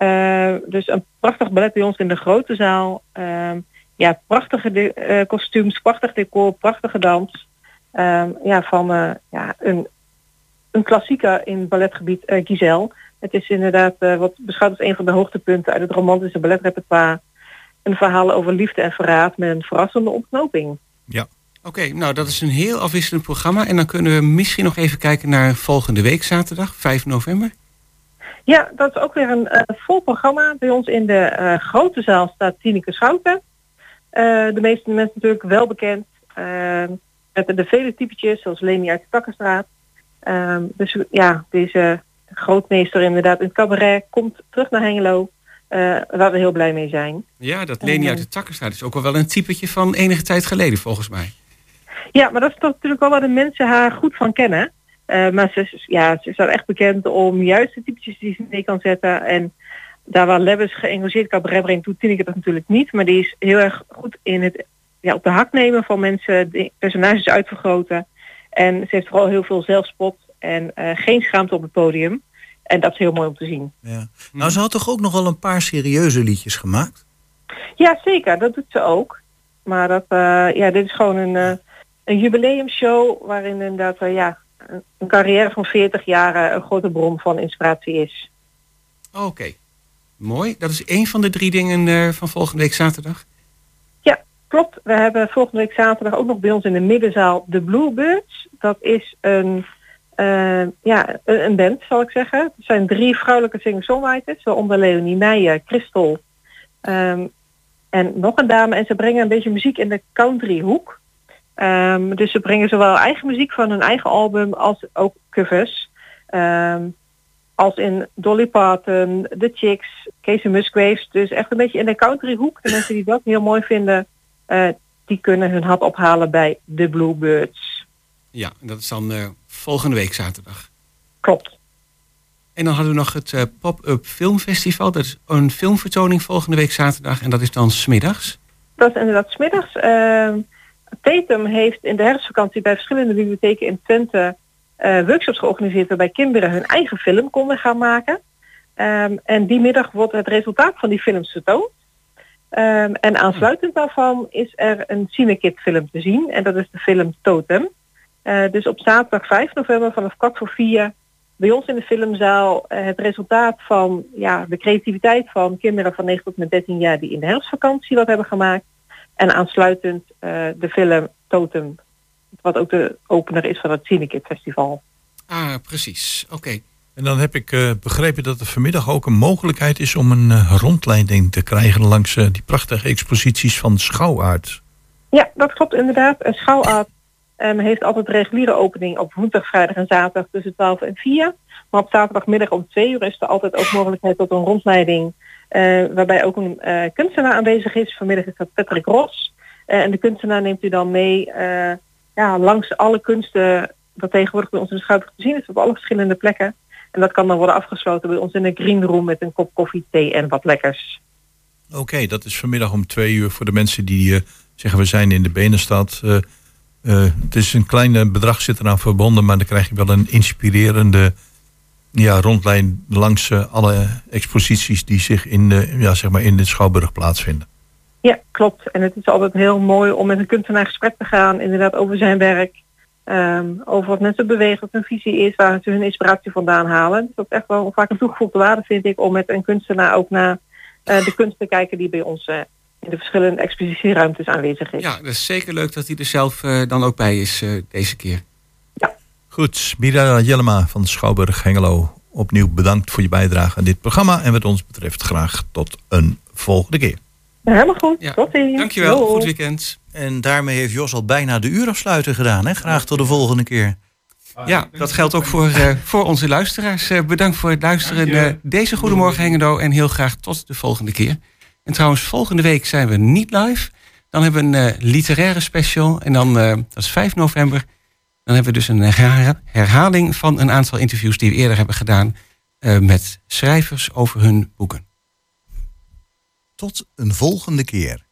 Speaker 17: Eh, dus een prachtig ballet bij ons in de grote zaal. Ehm, ja, prachtige de- eh, kostuums, prachtig decor, prachtige dans. Ehm, ja, van eh, ja, een, een klassieker in balletgebied, Giselle. Het is inderdaad wat beschouwd als een van de hoogtepunten uit het romantische balletrepertoire. Een verhaal over liefde en verraad met een verrassende ontknoping.
Speaker 7: Ja.
Speaker 19: Oké, nou dat is een heel afwisselend programma. En dan kunnen we misschien nog even kijken naar volgende week zaterdag, 5 november.
Speaker 17: Ja, dat is ook weer een eh, vol programma. Bij ons in de eh, grote zaal staat Tineke Schouten. Eh, de meeste mensen natuurlijk wel bekend. met de vele typetjes, zoals Leni uit de Takkenstraat. Ehm, dus ja, deze grootmeester inderdaad in het cabaret komt terug naar Hengelo. waar we heel blij mee zijn.
Speaker 19: Ja, dat Leni uit de Takkenstraat is ook al wel een typetje van enige tijd geleden volgens mij.
Speaker 17: Ja, maar dat is toch natuurlijk wel waar de mensen haar goed van kennen. Eh, maar ze, is- ja, ze is wel echt bekend om juist de typetjes die ze mee kan zetten. En daar waar Lebbes geëngageerd brengt, doet Tineke dat natuurlijk niet. Maar die is heel erg goed in het ja, op de hak nemen van mensen, de personages uitvergroten. En ze heeft vooral heel veel zelfspot en eh, geen schaamte op het podium. En dat is heel mooi om te zien.
Speaker 20: Ja. Nou, ze had toch ook nog wel een paar serieuze liedjes gemaakt?
Speaker 17: Ja, zeker. Dat doet ze ook. Maar dat, eh, ja, dit is gewoon een, eh, een jubileumshow waarin inderdaad ja, een- carrière van 40 jaar eh, een grote bron van inspiratie is.
Speaker 10: Oké, mooi. Dat is één van de drie dingen eh, van volgende week zaterdag.
Speaker 17: Ja, klopt. We hebben volgende week zaterdag ook nog bij ons in de middenzaal de Bluebirds. Dat is een, eh, ja, een, band, zal ik zeggen. Het zijn drie vrouwelijke singer-songwriters, waaronder Leonie Meijer, Christel ehm, en nog een dame. En ze brengen een beetje muziek in de country Ehm, dus ze brengen zowel eigen muziek van hun eigen album als ook covers. Ehm, als in Dolly Parton, The Chicks, Casey Musgraves. Dus echt een beetje in de country hoek. De mensen die dat heel mooi vinden, eh, die kunnen hun hat ophalen bij de Bluebirds.
Speaker 10: Ja, en dat is dan eh, volgende week zaterdag.
Speaker 17: Klopt.
Speaker 10: En dan hadden we nog het eh, Pop-Up Filmfestival. Dat is een filmvertoning volgende week zaterdag. En dat is dan smiddags.
Speaker 17: Dat is inderdaad smiddags. Ehm Tatum heeft in de herfstvakantie bij verschillende bibliotheken in Twente eh, workshops georganiseerd waarbij kinderen hun eigen film konden gaan maken. Ehm, en die middag wordt het resultaat van die films vertoond. Ehm, en aansluitend daarvan is er een Cinekit film te zien. En dat is de film Totem. Eh, dus op zaterdag 5 november vanaf kwart voor vier bij ons in de filmzaal eh, het resultaat van ja, de creativiteit van kinderen van 9 tot met 13 jaar die in de herfstvakantie wat hebben gemaakt. En aansluitend eh, de film Totem, wat ook de opener is van het Cinekit Festival.
Speaker 10: Ah, precies. Oké.
Speaker 7: En dan heb ik eh, begrepen dat er vanmiddag ook een mogelijkheid is om een eh, rondleiding te krijgen langs die prachtige exposities van Schouwaard.
Speaker 17: Ja, dat klopt inderdaad. Een schouwaard ehm, heeft altijd reguliere opening op woensdag, vrijdag en zaterdag tussen 12 en 4. Maar op zaterdagmiddag om 2 uur is er altijd ook mogelijkheid tot een rondleiding. Eh, waarbij ook een eh, kunstenaar aanwezig is. Vanmiddag is dat Patrick Ross. Eh, en de kunstenaar neemt u dan mee ja, langs alle kunsten dat tegenwoordig bij ons in de te zien is op alle verschillende plekken. En dat kan dan worden afgesloten bij ons in een green room met een kop koffie, thee en wat lekkers.
Speaker 7: Oké, dat is vanmiddag om twee uur voor de mensen die zeggen we zijn in de Benenstad. Het is een klein bedrag zit eraan verbonden, maar dan krijg je wel een inspirerende ja, rondlijn langs eh, alle exposities die zich in de, ja, zeg maar in de Schouwburg plaatsvinden.
Speaker 17: Ja, klopt. En het is altijd heel mooi om met een kunstenaar in gesprek te gaan, inderdaad over zijn werk. ehm, over wat mensen bewegen, wat hun visie is, waar ze hun inspiratie vandaan halen. Dus dat is echt wel vaak een toegevoegde waarde, vind ik, om met een kunstenaar ook naar eh, de kunst te kijken die bij ons eh, in de verschillende expositieruimtes aanwezig is.
Speaker 10: Ja, dat is zeker leuk dat hij er zelf eh, dan ook bij is eh, deze keer.
Speaker 7: Goed, Mira Jellema van Schouwburg Hengelo. Opnieuw bedankt voor je bijdrage aan dit programma. En wat ons betreft graag tot een volgende keer.
Speaker 17: Helemaal goed. Tot ziens.
Speaker 10: Dankjewel,
Speaker 17: Doei.
Speaker 10: goed weekend.
Speaker 20: En daarmee heeft Jos al bijna de uurafsluiter gedaan. Hè? Graag tot de volgende keer.
Speaker 10: Ja, dat geldt ook voor, eh, voor onze luisteraars. Eh, bedankt voor het luisteren eh, deze Goedemorgen Hengelo. En heel graag tot de volgende keer. En trouwens, volgende week zijn we niet live. Dan hebben we een eh, literaire special. En dan, eh, dat is 5 november. Dan hebben we dus een herha- herhaling van een aantal interviews die we eerder hebben gedaan. eh, met schrijvers over hun boeken.
Speaker 20: Tot een volgende keer.